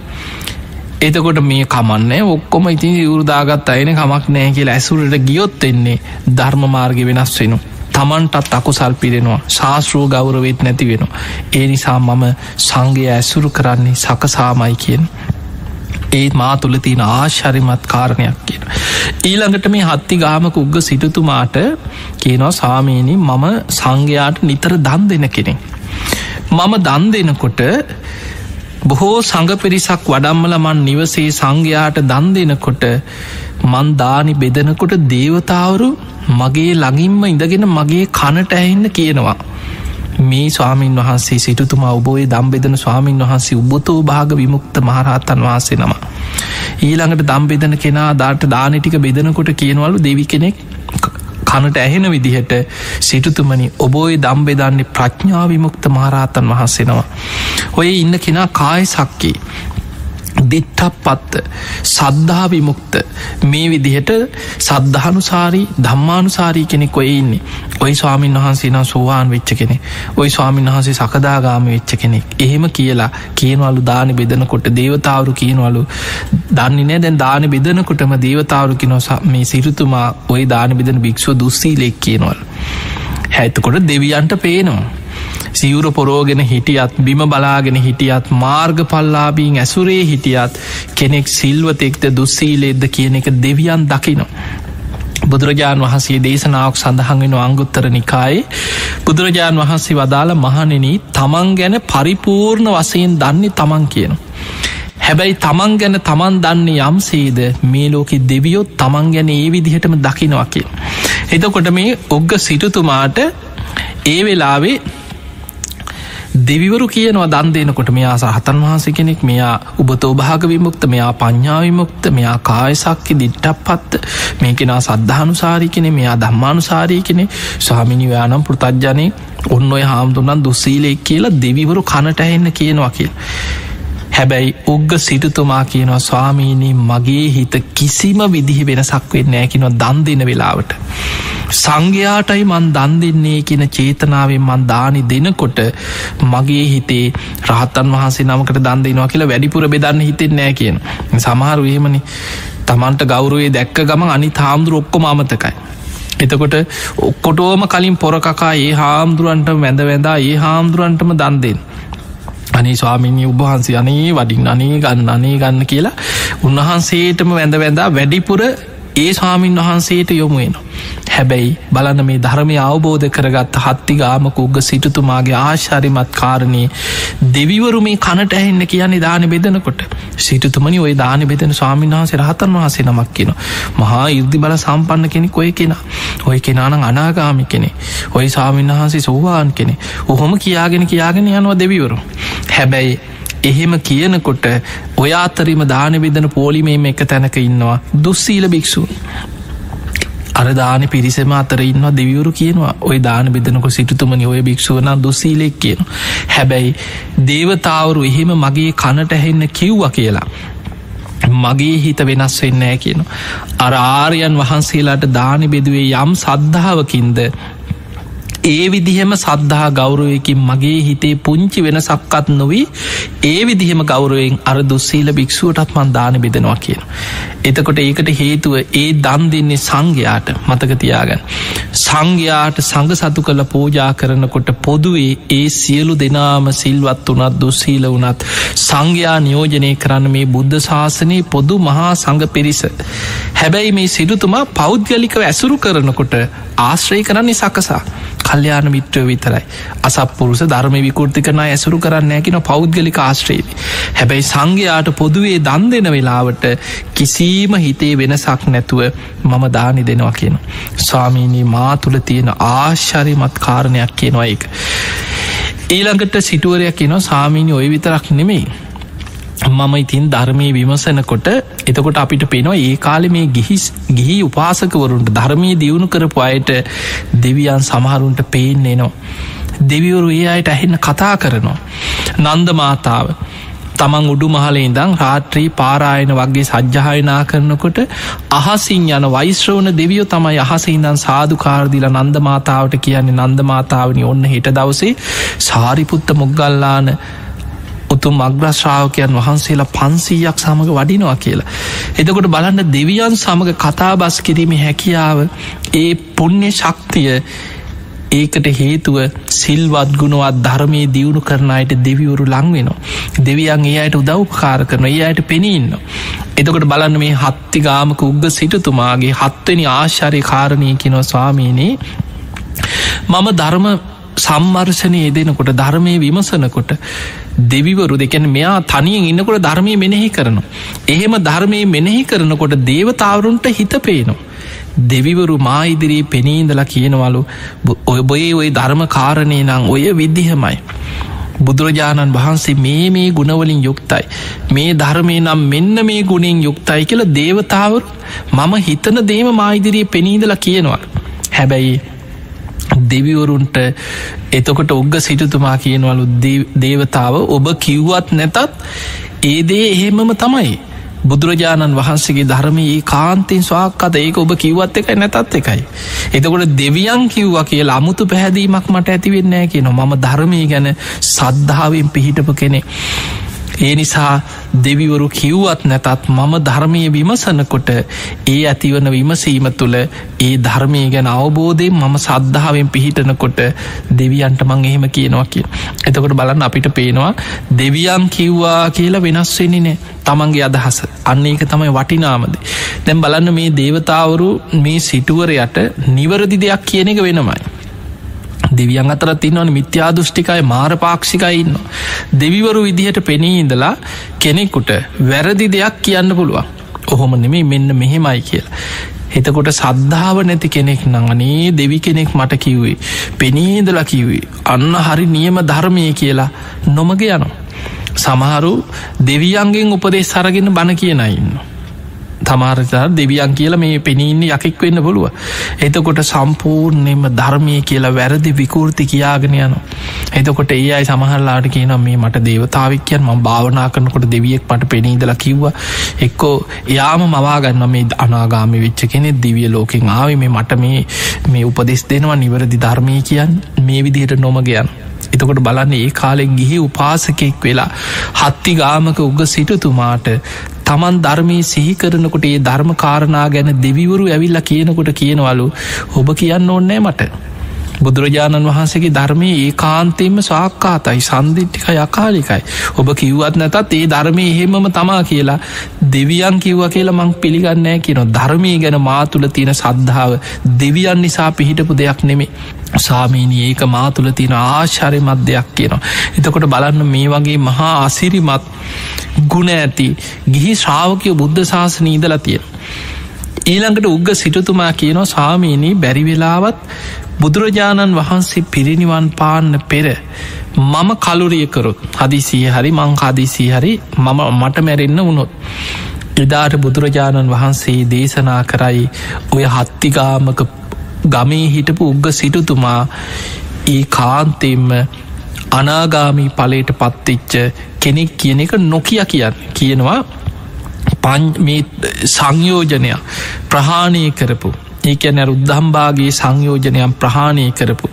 A: එතකොට මේ කමන්න ඔක්කොම ඉතින් යුරදාගත් අයන කමක් නෑ කියලා ඇසුරට ගියොත් එන්නේ ධර්ම මාර්ග වෙනස් වෙන. තමන්ටත් අකුසල් පිරෙනවා ශාස්ත්‍රූ ගෞරවෙත් නැති වෙන. ඒ නිසා මම සංගය ඇසුරු කරන්නේ සකසාමයි කියෙන්. ඒත් මා තුළ තියෙන ආශරිමත් කාරණයක් කියන. ඊළඟට මේ හත්ති ගාමක උග්ග සිටතුමාට කියනවා සාමීනි මම සංඝයාට නිතර දන් දෙන කෙනෙ. මම දන් දෙනකොට බොහෝ සඟ පිරිසක් වඩම්මලමන් නිවසේ සංඝයාට දන් දෙනකොට මන් දානි බෙදනකොට දේවතාවරු මගේ ළඟින්ම ඉඳගෙන මගේ කනට ඇහින්න කියනවා. මේ ස්වාමීන් වහන්සේ සිටුතුමා ඔබෝය දම්බෙදන ස්වාමීන් වහන්සේ උබතෝ භාග විමුක්ත මහරහත්තන් වහන්සේ නම. ඊළඟට දම්බෙදන කෙනා දාට දානටික බෙදනකොට කියනවලු දෙවි කෙනෙක් කනට ඇහෙන විදිහට සිටුතුමනි ඔබෝයි දම්බෙදන්නේ ප්‍රඥාවිමුක්ත මහරහතන් වහන්සෙනවා. ඔය ඉන්න කෙනා කාය සක්කි දිට්ටක් පත්ත සද්ධා විමුක්ත. මේ විදිහට සද්ධානුසාරී ධම්මානුසාරී කෙනෙක් ඔය ඉන්නේ. ඔයි ස්වාමීන් වහන්සේ නම් සෝවාන් වෙච්ච කෙනෙ ඔයි ස්වාමීන් වහන්සේ සකදාගාම වෙච්ච කෙනෙක්. එහෙම කියලා කියනවලු දාන බෙදනකොට දේවතාවරු කියනවලු. දන්නේ දැන් දාන බෙදනකොටම දේවතාවරු කිනොස මේ සිරුතුමා ඔය දාන බෙදන භික්ෂුව දුස්සීලෙක් කියනවල්. හැතකොට දෙවියන්ට පේනවා. සිවුර පොරෝගෙන හිටියත් බිම බලාගෙන හිටියත් මාර්ග පල්ලාබීන් ඇසුරේ හිටියත් කෙනෙක් සිල්වතෙක්ද දුස්සීලෙද්ද කියන එක දෙවියන් දකිනවා. බුදුරජාණන් වහන්සේ දේශනාවක් සඳහන් වෙන අංගුත්තර නිකායේ බුදුරජාණන් වහන්සේ වදාළ මහනෙන තමන් ගැන පරිපූර්ණ වසයෙන් දන්නේ තමන් කියන. හැබැයි තමන් ගැන තමන් දන්නේ යම්සේද මේ ලෝකෙ දෙවියොත් තමන් ගැන ඒ විදිහටම දකිනවා කිය. එතකොට මේ ඔග්ග සිටතුමාට ඒ වෙලාවේ දෙවිවරු කියනවා දන් දෙනකොට මෙයා සහතන් වහන්සේ කෙනෙක් මෙයා උබතෝ භාග විමුක්ත මෙයා පඤ්ඥාවිමුක්ත මෙයා කායසක්කි දිට්ටක් පත්ත මේ කෙනා සද්ධානුසාරි කෙනෙ මෙයා දම්මානුසාරී කෙනෙ ස්වාමිනිවයානම් පෘතජ්ජනය ඔන්න ඔය හාමුදුරන් දුස්සීලෙක් කියලා දෙවිවරු කනට එන්න කියනවා කිය. හැබැයි උග්ග සිටතුමා කියනවා ස්වාමීනී මගේ හිත කිසිම විදිහි වෙනසක් වෙන්න ෑකිනො දන් දෙන වෙලාවට. සංඝයාටයි මන් දන් දෙන්නේ කියන චේතනාවෙන් මන් දානි දෙනකොට මගේ හිතේ රහත්තන් වහන්සේ නමකට දන් දෙනවා කියලා වැඩිපුර බෙදන්න හිතෙන් නෑ කියන සමහරු එහෙමනි. තමන්ට ගෞරුවේ දැක්ක ගම අනි තාම්දුර ඔක්කොම අමතකයි. එතකොට ඔක්කොටෝම කලින් පොරකකා ඒ හාමුදුරුවන්ට වැඳ වැඳා ඒ හාමුදුරුවන්ටම දන් දෙෙන් අනේ ස්වාමිනී උබහන්සේ අනේ වඩින් අනේ ගන්න අනේ ගන්න කියලා උන්වහන්සේටම වැඳ වැඳා වැඩිපුර ඒ ස්වාමීන් වහන්සේට යොමුුවෙනවා. හැබැයි බලන මේ ධර්මය අවබෝධ කරගත් හත්තිගාමක උග සිටතුමාගේ ආශාරිමත් කාරණය දෙවිවරු මේ කනට ඇහෙන්න කියන්නේ දාන බෙදනකොට. සිටතුමනි ඔය දාන බෙදන ස්වාමීන් වහන්සේ රහතන් වහසේ නමක් කියන මහා ඉර්දි බල සම්පන්න කෙනෙක් ඔය කෙන. ඔය කෙනානං අනාගාමි කෙනෙ ඔය සාමීන් වහන්සේ සෝවාන් කෙනෙ ඔහොම කියාගෙන කියාගෙන යනවා දෙවිවරු. හැබැයි එහෙම කියනකොට ඔය අතරම දාන බෙදන පෝලිමේම එක තැනක ඉන්නවා දුස්සීල භික්‍ෂූන් අරදාන පිරිසම අතර ඉන්න දෙවියවරු කියනවා ඔය දාන බෙදනක සිටතුමනි ඔය භික්ෂුවන දුසීලෙක් කියන හැබැයි දේවතාවරු එහෙම මගේ කනට ඇහෙන්න කිව්ව කියලා මගේ හිත වෙනස් වෙන්න ෑ කියන අර ආරයන් වහන්සේලාට දානි බෙදුවේ යම් සද්ධාවකින්ද ඒ විදිහෙම සද්ධහා ගෞරුවයකින් මගේ හිතේ පුංචි වෙන සක්කත් නොවී ඒ විදිහෙම ගෞරුවෙන් අර දුස්සීල භික්ෂුවටත් මන් දාන බෙදෙනවා කියන. එතකොට ඒකට හේතුව ඒ දන් දෙන්නේ සංඝයාට මතකතියාගන්න. සංඝයාට සඟ සතු කළ පූජා කරනකොට පොදුවේ ඒ සියලු දෙනාම සිල්වත් වනත් දුස්සීල වනත් සංඝයා නියෝජනය කරන්න මේ බුද්ධ ශාසනයේ පොදු මහා සඟ පිරිස. හැබැයි මේ සිරුතුමා පෞද්ගලිකව ඇසුරු කරනකොට ආශ්‍රය කරන්නේ සකසා. කල්්‍යයාන මිත්‍රය විතරයි. අසපපුරුස ධර්ම විකෘති කරන ඇසුරු කරන්න ඇකින පෞද්ගලික ආශ්‍රේවි. හැබැයි සංඝයාට පොදුවේ දන් දෙන වෙලාවට කිසිීම හිතේ වෙනසක් නැතුව මම දානි දෙනවා කියන. ස්වාමීනී මා තුළ තියෙන ආශ්චරිමත් කාරණයක් කියනවා එක. ඊළඟට සිටුවරයක් කියන සාමීනි ඔය විතරක් නෙමෙයි. මම ඉතින් ධර්මය විමසනකොට එතකොට අපිට පෙනවා ඒ කාලෙ මේ ගිහිස් ගිහි උපාසකවරුන්ට ධර්මය දියුණු කරපු අයට දෙවියන් සමහරුන්ට පේන්නේ නවා. දෙවිවරු ඒ අයට ඇහෙන්න කතා කරනවා. නන්ද මාතාව තමන් උඩු මහලේ ඉදං රාත්‍රී පාරායන වගේ සජ්්‍යහයනා කරනකොට අහසින් යන වයිශ්‍රවන දෙවියෝ තමයි අහසඉදන් සාධකාරදිල නන්ද මාතාවට කියන්නේ නන්ද මාතාවනි ඔන්න හිට දවසේ සාරිපුත්ත මුගල්ලාන උතුම් අග්‍රශ්‍රාවකයන් වහන්සේලා පන්සීයක් සමඟ වඩිනවා කියලා. එතකොට බලන්න දෙවියන් සමඟ කතාබස් කිරීම හැකියාව ඒ පුුණ්‍ය ශක්තිය ඒකට හේතුව සිල්වත් ගුණුවත් ධර්මය දියුණු කරන අයට දෙවිවරු ලංවෙනවා. දෙවියන් ඒ අයට උදව්පකාර කරන ඒ අයට පෙනීන්න. එතකොට බලන්න මේ හත්ති ගාමක උග්ග සිටතුමාගේ හත්වනි ආශ්චරය කාරණය කිනව ස්වාමීනී මම ධර්ම සම්මර්ශනය යෙදෙනකොට ධර්මය විමසනකොට දෙවිවරු දෙකැන මෙයා තනියෙන් ඉන්නකොට ධර්මය මෙනෙහි කරනවා. එහෙම ධර්මය මෙනෙහි කරනකොට දේවතාවරුන්ට හිත පේනවා. දෙවිවරු මා ඉදිරී පෙනීඉඳලා කියනවලු ඔය බොයේ ඔය ධර්ම කාරණය නං ඔය විද්ධහමයි. බුදුරජාණන් වහන්සේ මේ මේ ගුණවලින් යුක්තයි. මේ ධර්මය නම් මෙන්න මේ ගුණෙන් යුක්තයි කියල දේවතාවරු මම හිතන දේම මායිදිරී පෙනීදලා කියනවා. හැබැයි දෙවිවරුන්ට එතකොට ඔග්ග සිටතුමා කියනවලු දේවතාව ඔබ කිව්වත් නැතත් ඒදේ එහෙමම තමයි බුදුරජාණන් වහන්සේගේ ධර්මයේ කාන්තෙන් ස්වාක්කත ඒක ඔබ කිව්වත් එකයි නැතත් එකයි. එතකොට දෙවියන් කිව්වා කියලා අමුතු පැහැදීමක් මට ඇතිවෙන්නෑ කියන මම ධර්මය ගැන සද්ධාවෙන් පිහිටපු කෙනෙ. ඒ නිසා දෙවිවරු කිව්වත් නැතත් මම ධර්මය විමසනකොට ඒ ඇතිවන විමසීම තුළ ඒ ධර්මය ගැන අවබෝධයෙන් මම සද්ධාවෙන් පිහිටනකොට දෙවියන්ට මං එහෙම කියනවා කිය. එතකොට බලන්න අපිට පේනවා දෙවියන් කිව්වා කියලා වෙනස් වෙන්නේ නෑ තමන්ගේ අදහස අන්න ඒක තමයි වටිනාමද. දැම් බලන්න මේ දේවතාවරු මේ සිටුවරයට නිවරදි දෙයක් කියන එක වෙනමයි. දෙවියන් අතරත් ඉන්නවන මිත්‍යා දෘෂ්ටිකයි මාර පාක්ෂිකයින්න. දෙවිවරු විදිහට පෙනී ඉඳලා කෙනෙකුට වැරදි දෙයක් කියන්න පුළුවන්. ඔහොම නෙමේ මෙන්න මෙහෙමයි කියලා. එතකොට සද්ධාව නැති කෙනෙක් නංගනේ දෙවි කෙනෙක් මට කිව්වේ. පෙනීදලා කිව්වේ. අන්න හරි නියම ධර්මය කියලා නොමග යනවා. සමහරු දෙවියන්ගෙන් උපදෙස් සරගෙන බණ කියනයින්න. තමාරතර දෙවියන් කියලා මේ පෙනීන්න යකෙක් වෙන්න පුළුව. එතකොට සම්පූර්ණයම ධර්මය කියලා වැරදි විකෘති කියාගෙන යන. එතකොට ඒ අයි සමහල්ලාට කියන මේ මට දේවතාවික්යන් ම භාවනා කරනකොට දෙවියෙක් මට පෙනීදල කිව්ව එක්කෝ එයාම මවාගන්න මේ අනාගාමි වෙච්ච කෙනෙ දිවිය ලෝකෙන් ආව මේ මට මේ මේ උපදෙස් දෙනවා නිවරදි ධර්මය කියන් මේ විදිහට නොමගයන්. එතකොට බලන්න ඒ කාලෙක් ගිහි උපාසකෙක් වෙලා හත්ති ගාමක උග සිටතුමාට තමන් ධර්මී සිහි කරනකොට ඒ ධර්ම කාරණා ගැන දෙවිවරු ඇවිල්ල කියනකොට කියනවලු ඔබ කියන්න ඕන්නෑ මට. බුදුරජාණන් වහන්සේගේ ධර්මය ඒ කාන්තෙන්ම සාක්කාතයි සන්දිිට්ටික යකාලිකයි ඔබ කිව්වත් නැතත් ඒ ධර්මය එහෙමම තමා කියලා දෙවියන් කිව්ව කියලා මං පිළිගන්නෑ කියන ධර්මී ගැන මාතුළ තියෙන සද්ධාව දෙවියන් නිසා පිහිටපු දෙයක් නෙමේ සාමීනී ඒක මාතුළ තියෙන ආශාරය මධ්‍යයක් කියනවා. එතකොට බලන්න මේ වගේ මහා අසිරිමත් ගුණ ඇති ගිහි ශ්‍රාවකයෝ බුද්ධ ශාසන ඉදලා තියෙන ඊළඟට උග්ග සිටතුමා කියනවා සාමීනී බැරිවෙලාවත් බුදුරජාණන් වහන්සේ පිරිනිවන් පාන්න පෙර මම කලුරියකරොත් හදිසිය හරි මං හදිසී හරි මම මට මැරෙන්න්න වුණොත්. එදාට බුදුරජාණන් වහන්සේ දේශනා කරයි ඔය හත්තිගාමක ගමේ හිටපු උග්ග සිටුතුමා ඒ කාන්තෙම්ම අනාගාමී පලට පත්තිච්ච කෙනෙක් කියන එක නොකිය කියන්න කියනවා පං සංයෝජනයක් ප්‍රහාණය කරපු ඒකැන රුද්ධම්බාගේ සංයෝජනයම් ප්‍රහාණය කරපු.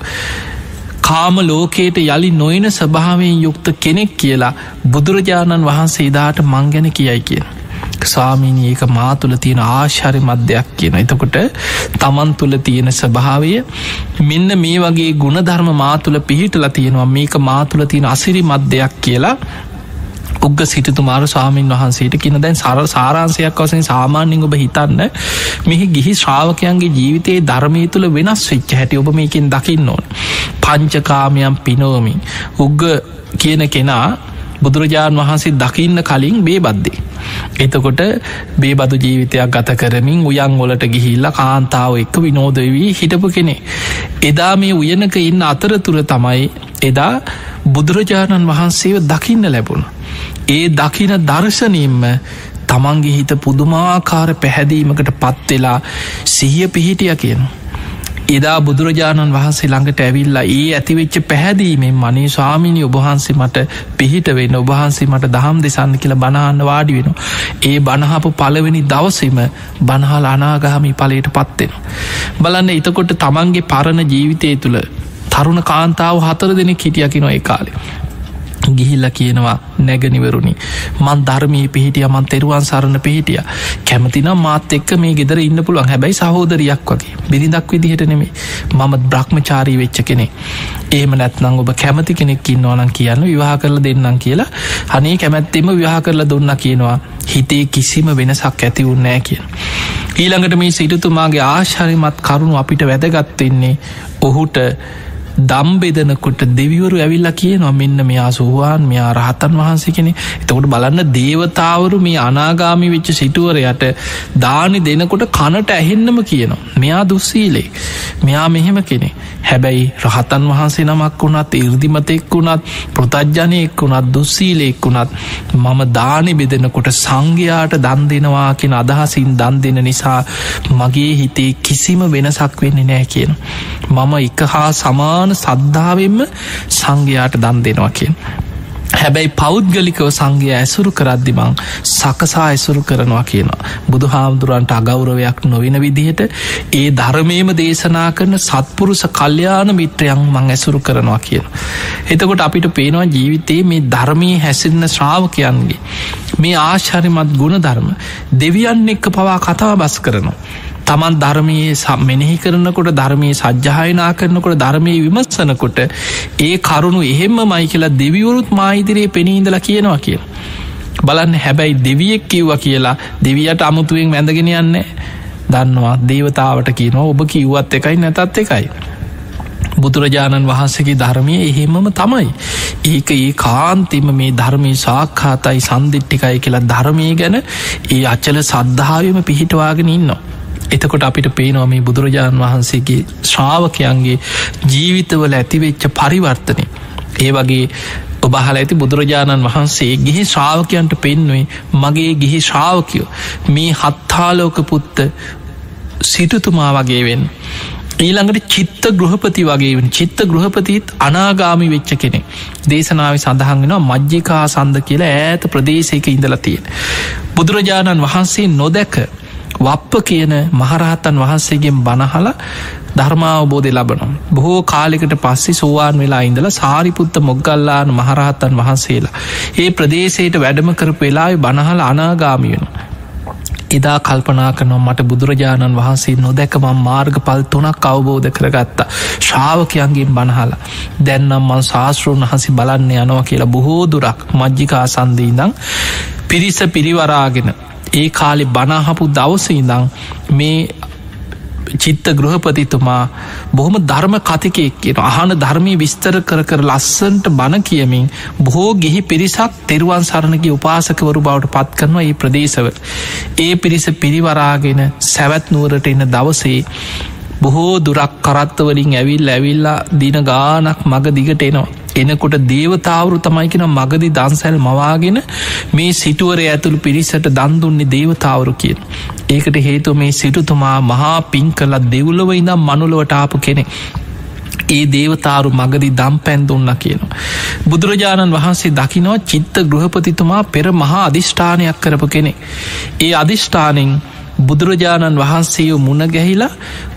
A: කාම ලෝකයට යළි නොයන ස්භාවයෙන් යුක්ත කෙනෙක් කියලා බුදුරජාණන් වහන්සේ දාට මං ගැන කියයි කියෙන්. ස්වාමීනී ඒක මා තුළ තියෙන ආශාරය මධ්‍යයක් කියන එතකොට තමන් තුළ තියෙන ස්වභාවය මෙන්න මේ වගේ ගුණධර්ම මාතුළ පිහිටල තියෙනවා මේක මාතුළ තියෙන අසිරි මධ්‍යයක් කියලා උග සිටතුමාර ස්වාමීන් වහන්සේට කියන දැන් සර සාරාන්සයක් වසෙන් සාමාන්‍යෙන් ඔබ හිතන්න මෙහි ගිහි ශ්‍රාවකයන්ගේ ජීවිතයේ ධර්මය තුළ වෙනස් වෙච්ච හැටි ඔබ මේකින් දකින්න ඕන පංචකාමයන් පිනෝමින් උග්ග කියන කෙනා බුදුරජාණන් වහන්සේ දකින්න කලින් බේ බද්දේ. එතකොට බේබදු ජීවිතයක් ගත කරමින් උයන් ගොලට ගිහිල්ල කාන්තාව එක්ක විනෝදවී හිටපු කෙනෙ. එදා මේ උයනක ඉන්න අතරතුර තමයි එදා බුදුරජාණන් වහන්සේව දකින්න ලැබුණ. ඒ දකින දර්ශනයෙන්ම තමන්ගේ හිත පුදුමාකාර පැහැදීමකට පත්වෙලා සිහිය පිහිටිය කියන. එදා බුදුරජාණන් වහන්සේ ළඟට ඇවිල්ලා ඒ ඇතිවෙච්ච පැහැදීමෙන් මනේ ස්වාමිනි ඔබහන්සේ මට පිහිට වෙන්න ඔබහන්සේ මට දහම් දෙසන්න කියලා බනාන්න වාඩි වෙන. ඒ බණහපු පලවෙනි දවසම බනහල් අනාගහමි පලට පත්වෙන. බලන්න එතකොට තමන්ගේ පරණ ජීවිතය තුළ තරුණ කාන්තාව හතර දෙනෙ හිටියකිනො ඒ කාලේ. ගිහිල්ල කියනවා නැගනිවරුණි මන් ධර්මී පිහිටිය මන් තෙරුවන් සරණ පිහිටිය. කැමතිනම් මාත් එක්ක මේ ගෙදර ඉන්න පුළුවන්. හැබැයි සහෝදරයක් වගේ. බිරිඳක් විදිහට නෙමේ මම බ්‍රහ්මචාරී වෙච්ච කෙනෙ ඒම නැත්නං ඔබ කැමති කෙනෙක් ඉන්නවනම් කියන්න විවාහ කරල දෙන්නම් කියලා හනේ කැමැත්තෙම විවාහ කරලා දුන්න කියනවා. හිතේ කිසිම වෙනසක් ඇති උන්නෑ කිය ඊළඟට මේ සිටතුමාගේ ආශාරිමත් කරුණු අපිට වැදගත්වෙන්නේ ඔහුට දම්බෙදනකොට දෙවිවරු ඇවිල්ල කියනවා මෙන්න මෙයා සුහවාන් මෙයා රහතන් වහන්සේ කෙනෙ එතකොට බලන්න දේවතාවරු මේ අනාගාමි වෙච්ච සිටුවරයට දානි දෙනකොට කනට ඇහෙන්නම කියනවා. මෙයා දුස්සීලේ මෙයා මෙහෙම කෙනෙ හැබැයි රහතන් වහන්සේ නමක් වුණත් ඉර්දිමතෙක් වුණත් ප්‍රතජ්ජනයෙක් වුණත් දුස්සීලෙක් වුණත් මම දානි බෙදෙනකොට සංඝයාට දන් දෙනවා කියෙන අදහසින් දන් දෙන නිසා මගේ හිතේ කිසිම වෙනසක් වෙන්නේ නෑ කියන මම එක හා සමාන සමාන සද්ධාවෙන්ම සංඝයාට දන් දෙනවා කියෙන්. හැබැයි පෞද්ගලිකව සංගය ඇසුරු කරද්දිමං සකසා ඇසුරු කරනවා කියනවා. බුදු හාමුදුරන්ට අගෞරවයක් නොවෙන විදිහට ඒ ධර්මයම දේශනා කරන සත්පුරුස කල්්‍යයාන මිත්‍රයන් මං ඇසුරු කරනවා කියන. එතකොට අපිට පේනවා ජීවිතයේ මේ ධර්මී හැසිරන ශ්‍රාවකයන්ගේ. මේ ආශරිමත් ගුණ ධර්ම දෙවියන් එක්ක පවා කතාව බස් කරනවා. තමන් ධර්මයේ මෙනෙහි කරනකොට ධර්මය සජ්්‍යායනා කරනකොට ධර්මය විමත්සනකොට ඒ කරුණු එහෙම මයි කියලා දෙවිවරුත් මායිදිරයේ පෙනීඉඳලා කියනවා කිය. බලන්න හැබැයි දෙවියෙක් කිව්ව කියලා දෙවියට අමුතුවෙන් වැඳගෙන යන්න දන්නවා දේවතාවට කියනවා ඔබ කිව්වත් එකයි නැතත් එකයි. බුදුරජාණන් වහන්සේගේ ධර්මය එහෙමම තමයි. ඒක ඒ කාන්තිම මේ ධර්මය සාක්ඛාතයි සන්දිිට්ටිකයි කියලා ධර්මය ගැන ඒ අච්චල සද්ධාවම පිහිටවාගෙන ඉන්නවා. එතකොට අපිට පේනවා මේ බුදුරජාණන් වහන්සේගේ ශ්‍රාවකයන්ගේ ජීවිතවල ඇතිවෙච්ච පරිවර්තනය. ඒ වගේ ඔබහල ඇති බුදුරජාණන් වහන්සේ ගිහි ශ්‍රාවකයන්ට පෙන්නුවේ මගේ ගිහි ශ්‍රාවකයෝ. මේ හත්තාලෝක පුත්ත සිටුතුමා වගේ වෙන් ඊළඟට චිත්ත ගෘහපති වගේ චිත්ත ගෘහපතිත් අනාගාමි වෙච්ච කෙනෙ දේශනාව සඳහන්ගෙන මජ්්‍යිකා සන්ද කියලා ඈත ප්‍රදේශයක ඉඳලා තියෙන. බුදුරජාණන් වහන්සේ නොදැක වප්ප කියන මහරහත්තන් වහන්සේගෙන් බණහල ධර්මාවබෝධය ලබනම්. බොහෝ කාලෙකට පස්සෙ සෝවාන් වෙලා ඉඳලා සාරිපුත්ත මොග්ගල්ලාන මහරහත්තන් වහන්සේලා. ඒ ප්‍රදේශයට වැඩම කරපු වෙලායි බණහල අනාගාමියනු. එදා කල්පනා කනවා මට බුදුරජාණන් වහන්සේ නොදැකමම් මාර්ග පල් තුනක් අවබෝධ කරගත්තා ශ්‍රාවකයන්ගේ බණහලා දැන්නම් මන් ශාස්තෘන් වහසි බලන්න යනවා කියලා බොහෝ දුරක් මජ්ජිකා සන්දීදං පිරිස පිරිවරාගෙන ඒ කාලෙ බනාහපු දවස ඉඳං මේ චිත්ත ගෘහපතිතුමා බොහොම ධර්ම කතිකෙක් කියෙන අහන ධර්මී විස්තර කර කර ලස්සන්ට බණ කියමින් බොහෝ ගිහි පිරිසක් තෙරුවන් සරණගේ උපාසකවරු බවට පත් කරනවා ඒ ප්‍රදේශව. ඒ පිරිස පිරිවරාගෙන සැවැත් නුවරට එන්න දවසේ බොහෝ දුරක් කරත්තවලින් ඇවිල් ඇවිල්ලා දින ගානක් මග දිගට එනවා. එනකොට දේවතාවරු තමයිකෙන මගදි දන්සැල් මවාගෙන මේ සිටුවර ඇතුළු පිරිසට දන්දුන්නේ දේවතාවරු කියෙන්. ඒකට හේතු මේ සිටුතුමා මහා පින් කලත් දෙව්ලව ඉඳම් මනුලවට ආපු කෙනෙ. ඒ දේවතාරු මගදි දම් පැන්දුන්න කියනවා. බුදුරජාණන් වහන්සේ දකිනවා චිත්ත ගෘහපතිතුමා පෙර මහා අධිෂ්ඨානයක් කරපු කෙනෙ. ඒ අධිෂ්ඨානෙන් බුදුරජාණන් වහන්සේෝ මුණ ගැහිලා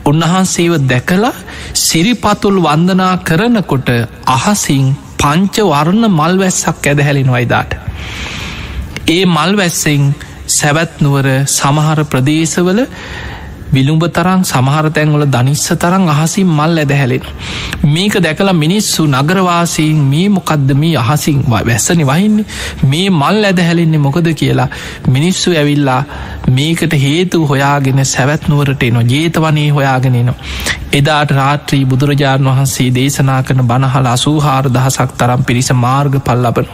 A: උන්වහන්සේව දැකලා සිරිපතුල් වන්දනා කරනකොට අහසින් පංච වර්ණ මල් වැස්සක් ඇදහැලින් වයිදාට. ඒ මල් වැස්සෙන් සැවැත්නුවර සමහර ප්‍රදේශවල විළුම්ඹ තරං සමහර තැන්වල දනිස්ස තරං අහසින් මල් ඇද හැලෙන. මේක දැකලා මිනිස්සු නගරවාසීන් මේ මොකක්ද මේ අහසින් වැස්සනි වහින්නේ මේ මල් ඇද හැලෙන්නේ මොකද කියලා මිනිස්සු ඇවිල්ලා මේකට හේතු හොයාගෙන සැවැත්නුවරට එනවා ජේතවනයේ හොයාගෙනනවා. එදාට රාත්‍රී බුදුරජාණන් වහන්සේ දේශනා කන බණහල අසූහාර දහසක් තරම් පිරිස මාර්ග පල් ලබන.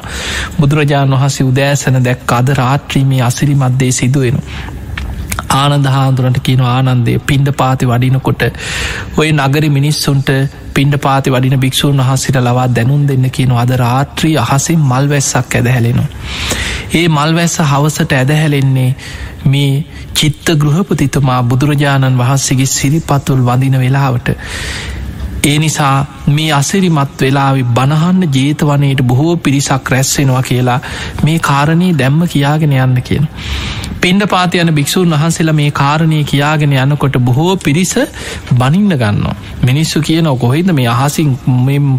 A: බුදුරජාණන් වහන්සේ උදෑසන දැක් අද රාත්‍රීමේ අසිරිමත්දේ සිදුවෙනවා. ආනන්ද හාදුරට කියන ආනන්දය පින්ඩ පාති වඩිනකොට ඔය නගරි මිනිස්සුන්ට පින්ඩ පාති වඩින භික්‍ෂූන් වහසිට ලවා දැනුම් දෙන්න කියන අද රාත්‍රී අහසින් මල් වැස්සක් ඇදහැලෙනවා. ඒ මල්වැස්ස හවසට ඇදහැලෙන්නේ මේ චිත්ත ගෘහපතිතුමා බුදුරජාණන් වහන්සේගේ සිරිපත්තුල් වඳින වෙලාවට ඒ නිසා මේ අසිරිමත් වෙලාවි බණහන්න ජේතවනයට බොහෝ පිරිසක් රැස්සෙනවා කියලා මේ කාරණී දැම්ම කියාගෙන යන්න කියන. පින්ඩ පාති යන භික්‍ෂූන් වහන්සේලා මේ කාරණය කියාගෙන යනකොට බොහෝ පිරිස බනින්න ගන්න. මිනිස්සු කියන කොහෙද මේ අහසින්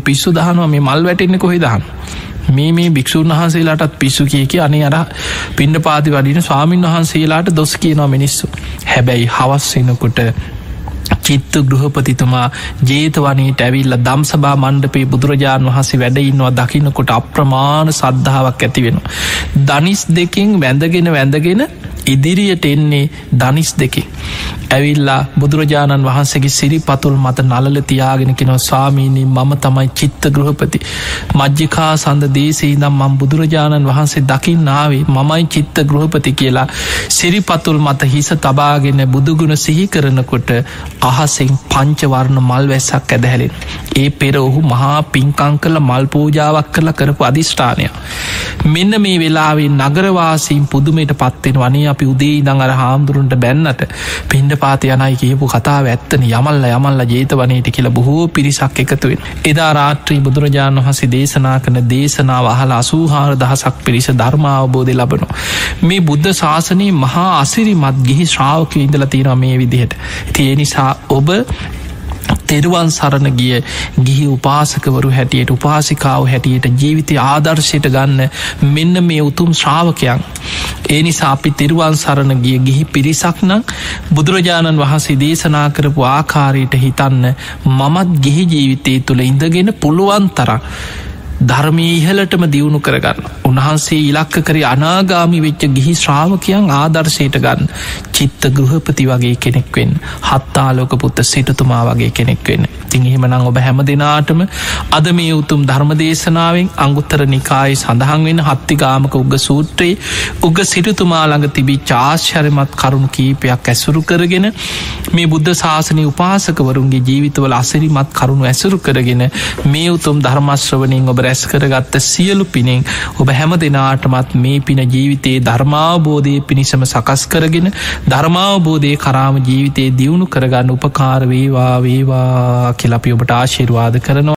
A: පිස්සු දහනවා මේ මල් වැටෙන්නේ කොහෙ දහන්න. මේ මේ භික්‍ෂූන් වහන්සේලාටත් පිස්සු කියකි අනේ අර පින්ඩ පාති වඩින ස්වාමීන් වහන්සේලාට දොස් කියනවා මිනිස්සු හැබැයි හවස් වෙනකොට චිත්ත ගෘහපතිතුමා ජේතවනයට ඇවිල්ල දම්සභා මණ්ඩපේ බුදුරජාණන් වහන්සේ වැඩඉන්නවා දකින්නකොට අප්‍රමාණ සද්ධාවක් ඇති වෙන. දනිස් දෙකින් වැඳගෙන වැඳගෙන ඉදිරියට එන්නේ දනිස් දෙකේ. ඇවිල්ලා බුදුරජාණන් වහන්සේගේ සිරි පතුල් මත නලල තියාගෙන කෙනව ස්වාමීනී මම තමයි චිත්ත ගෘහපති මජ්්‍යකා සඳ දේශී දම් මම් බුදුරජාණන් වහන්සේ දකිින් නාවේ මමයි චිත්ත ගෘහපති කියලා සිරිපතුල් මත හිස තබාගෙන බුදුගුණ සිහි කරනකොට අහසෙන් පංචවර්ණ මල් වැස්සක් ඇදහැලෙන් ඒ පෙර ඔහු මහා පින්කං කල මල් පූජාවක් කරලා කරපු අධිෂ්ඨානය මෙන්න මේ වෙලාවේ නගරවාසීන් පුදුමයට පත්වෙන වනේ අපි උදේ ඉදං අර හාමුදුරුන්ට බැන්නට පින්ඩ පාති යනයි කියපු කතාව ඇත්තන යමල්ල යමල්ල ජේතවනයට කියලා බොහෝ පිරිසක් එකතුවෙන් එදා රාත්‍රී බුදුරජාණන් වහසේ දේශනා කන දේශනාව අහලා අසූහාර දහසක් පිරිස ධර්මාවබෝධය ලබනු. මේ බුද්ධ ශාසනයේ මහා අසිරිමත් ගිහි ශ්‍රාවක ඉඳල තියෙනවා මේ විදිහට. තිය නිසා ඔබ තෙරුවන් සරණ ගිය ගිහි උපාසකවරු හැටියට උපාසිකාව හැටියට ජීවිතය ආදර්ශයට ගන්න මෙන්න මේ උතුම් ශ්‍රාවකයන්. ඒ නිසා අපි තිරුවන් සරණ ගිය ගිහි පිරිසක්නම් බුදුරජාණන් වහන්සේ දේශනා කරපු ආකාරයට හිතන්න මමත් ගිහි ජීවිතය තුළ ඉඳගෙන පුළුවන් තරක් ධර්මී ඉහලටම දියුණු කරගන්න. උන්වහන්සේ ඉලක්ක කරේ අනාගාමි වෙච්ච ගිහි ශ්‍රාවකයන් ආදර්ශයට ගන්න. චිත්ත ගෘහපති වගේ කෙනෙක්වෙන් හත්තාලෝක පුත්ත සිටතුමා වගේ කෙනෙක්වෙන්න තින් එහෙමනං ඔබ හැම දෙනාටම අද මේ උතුම් ධර්මදේශනාවෙන් අංගුත්තර නිකායි සඳහන් වෙන හත්තිගාමක උග සූත්‍රයේ උග සිටතුමාළඟ තිබී චාශ්චරමත් කරුණු කීපයක් ඇසුරු කරගෙන මේ බුද්ධ ශාසනය උපාසකවරුන්ගේ ජීවිතවල අසිරිමත් කරුණු ඇසුරු කරගෙන මේ උතුම් ධර්මශ්‍රවනින් ඔබ රැස් කරගත්ත සියලු පිනෙන් ඔබ හැම දෙනාටමත් මේ පින ජීවිතයේ ධර්මාවබෝධය පිණිසම සකස් කරගෙන ධර්මාවබෝධය කරාම ජීවිතයේ දියුණු කරගන්න උපකාරවේවා වේවා කියලපි ඔබට ආශිර්වාද කරනවා.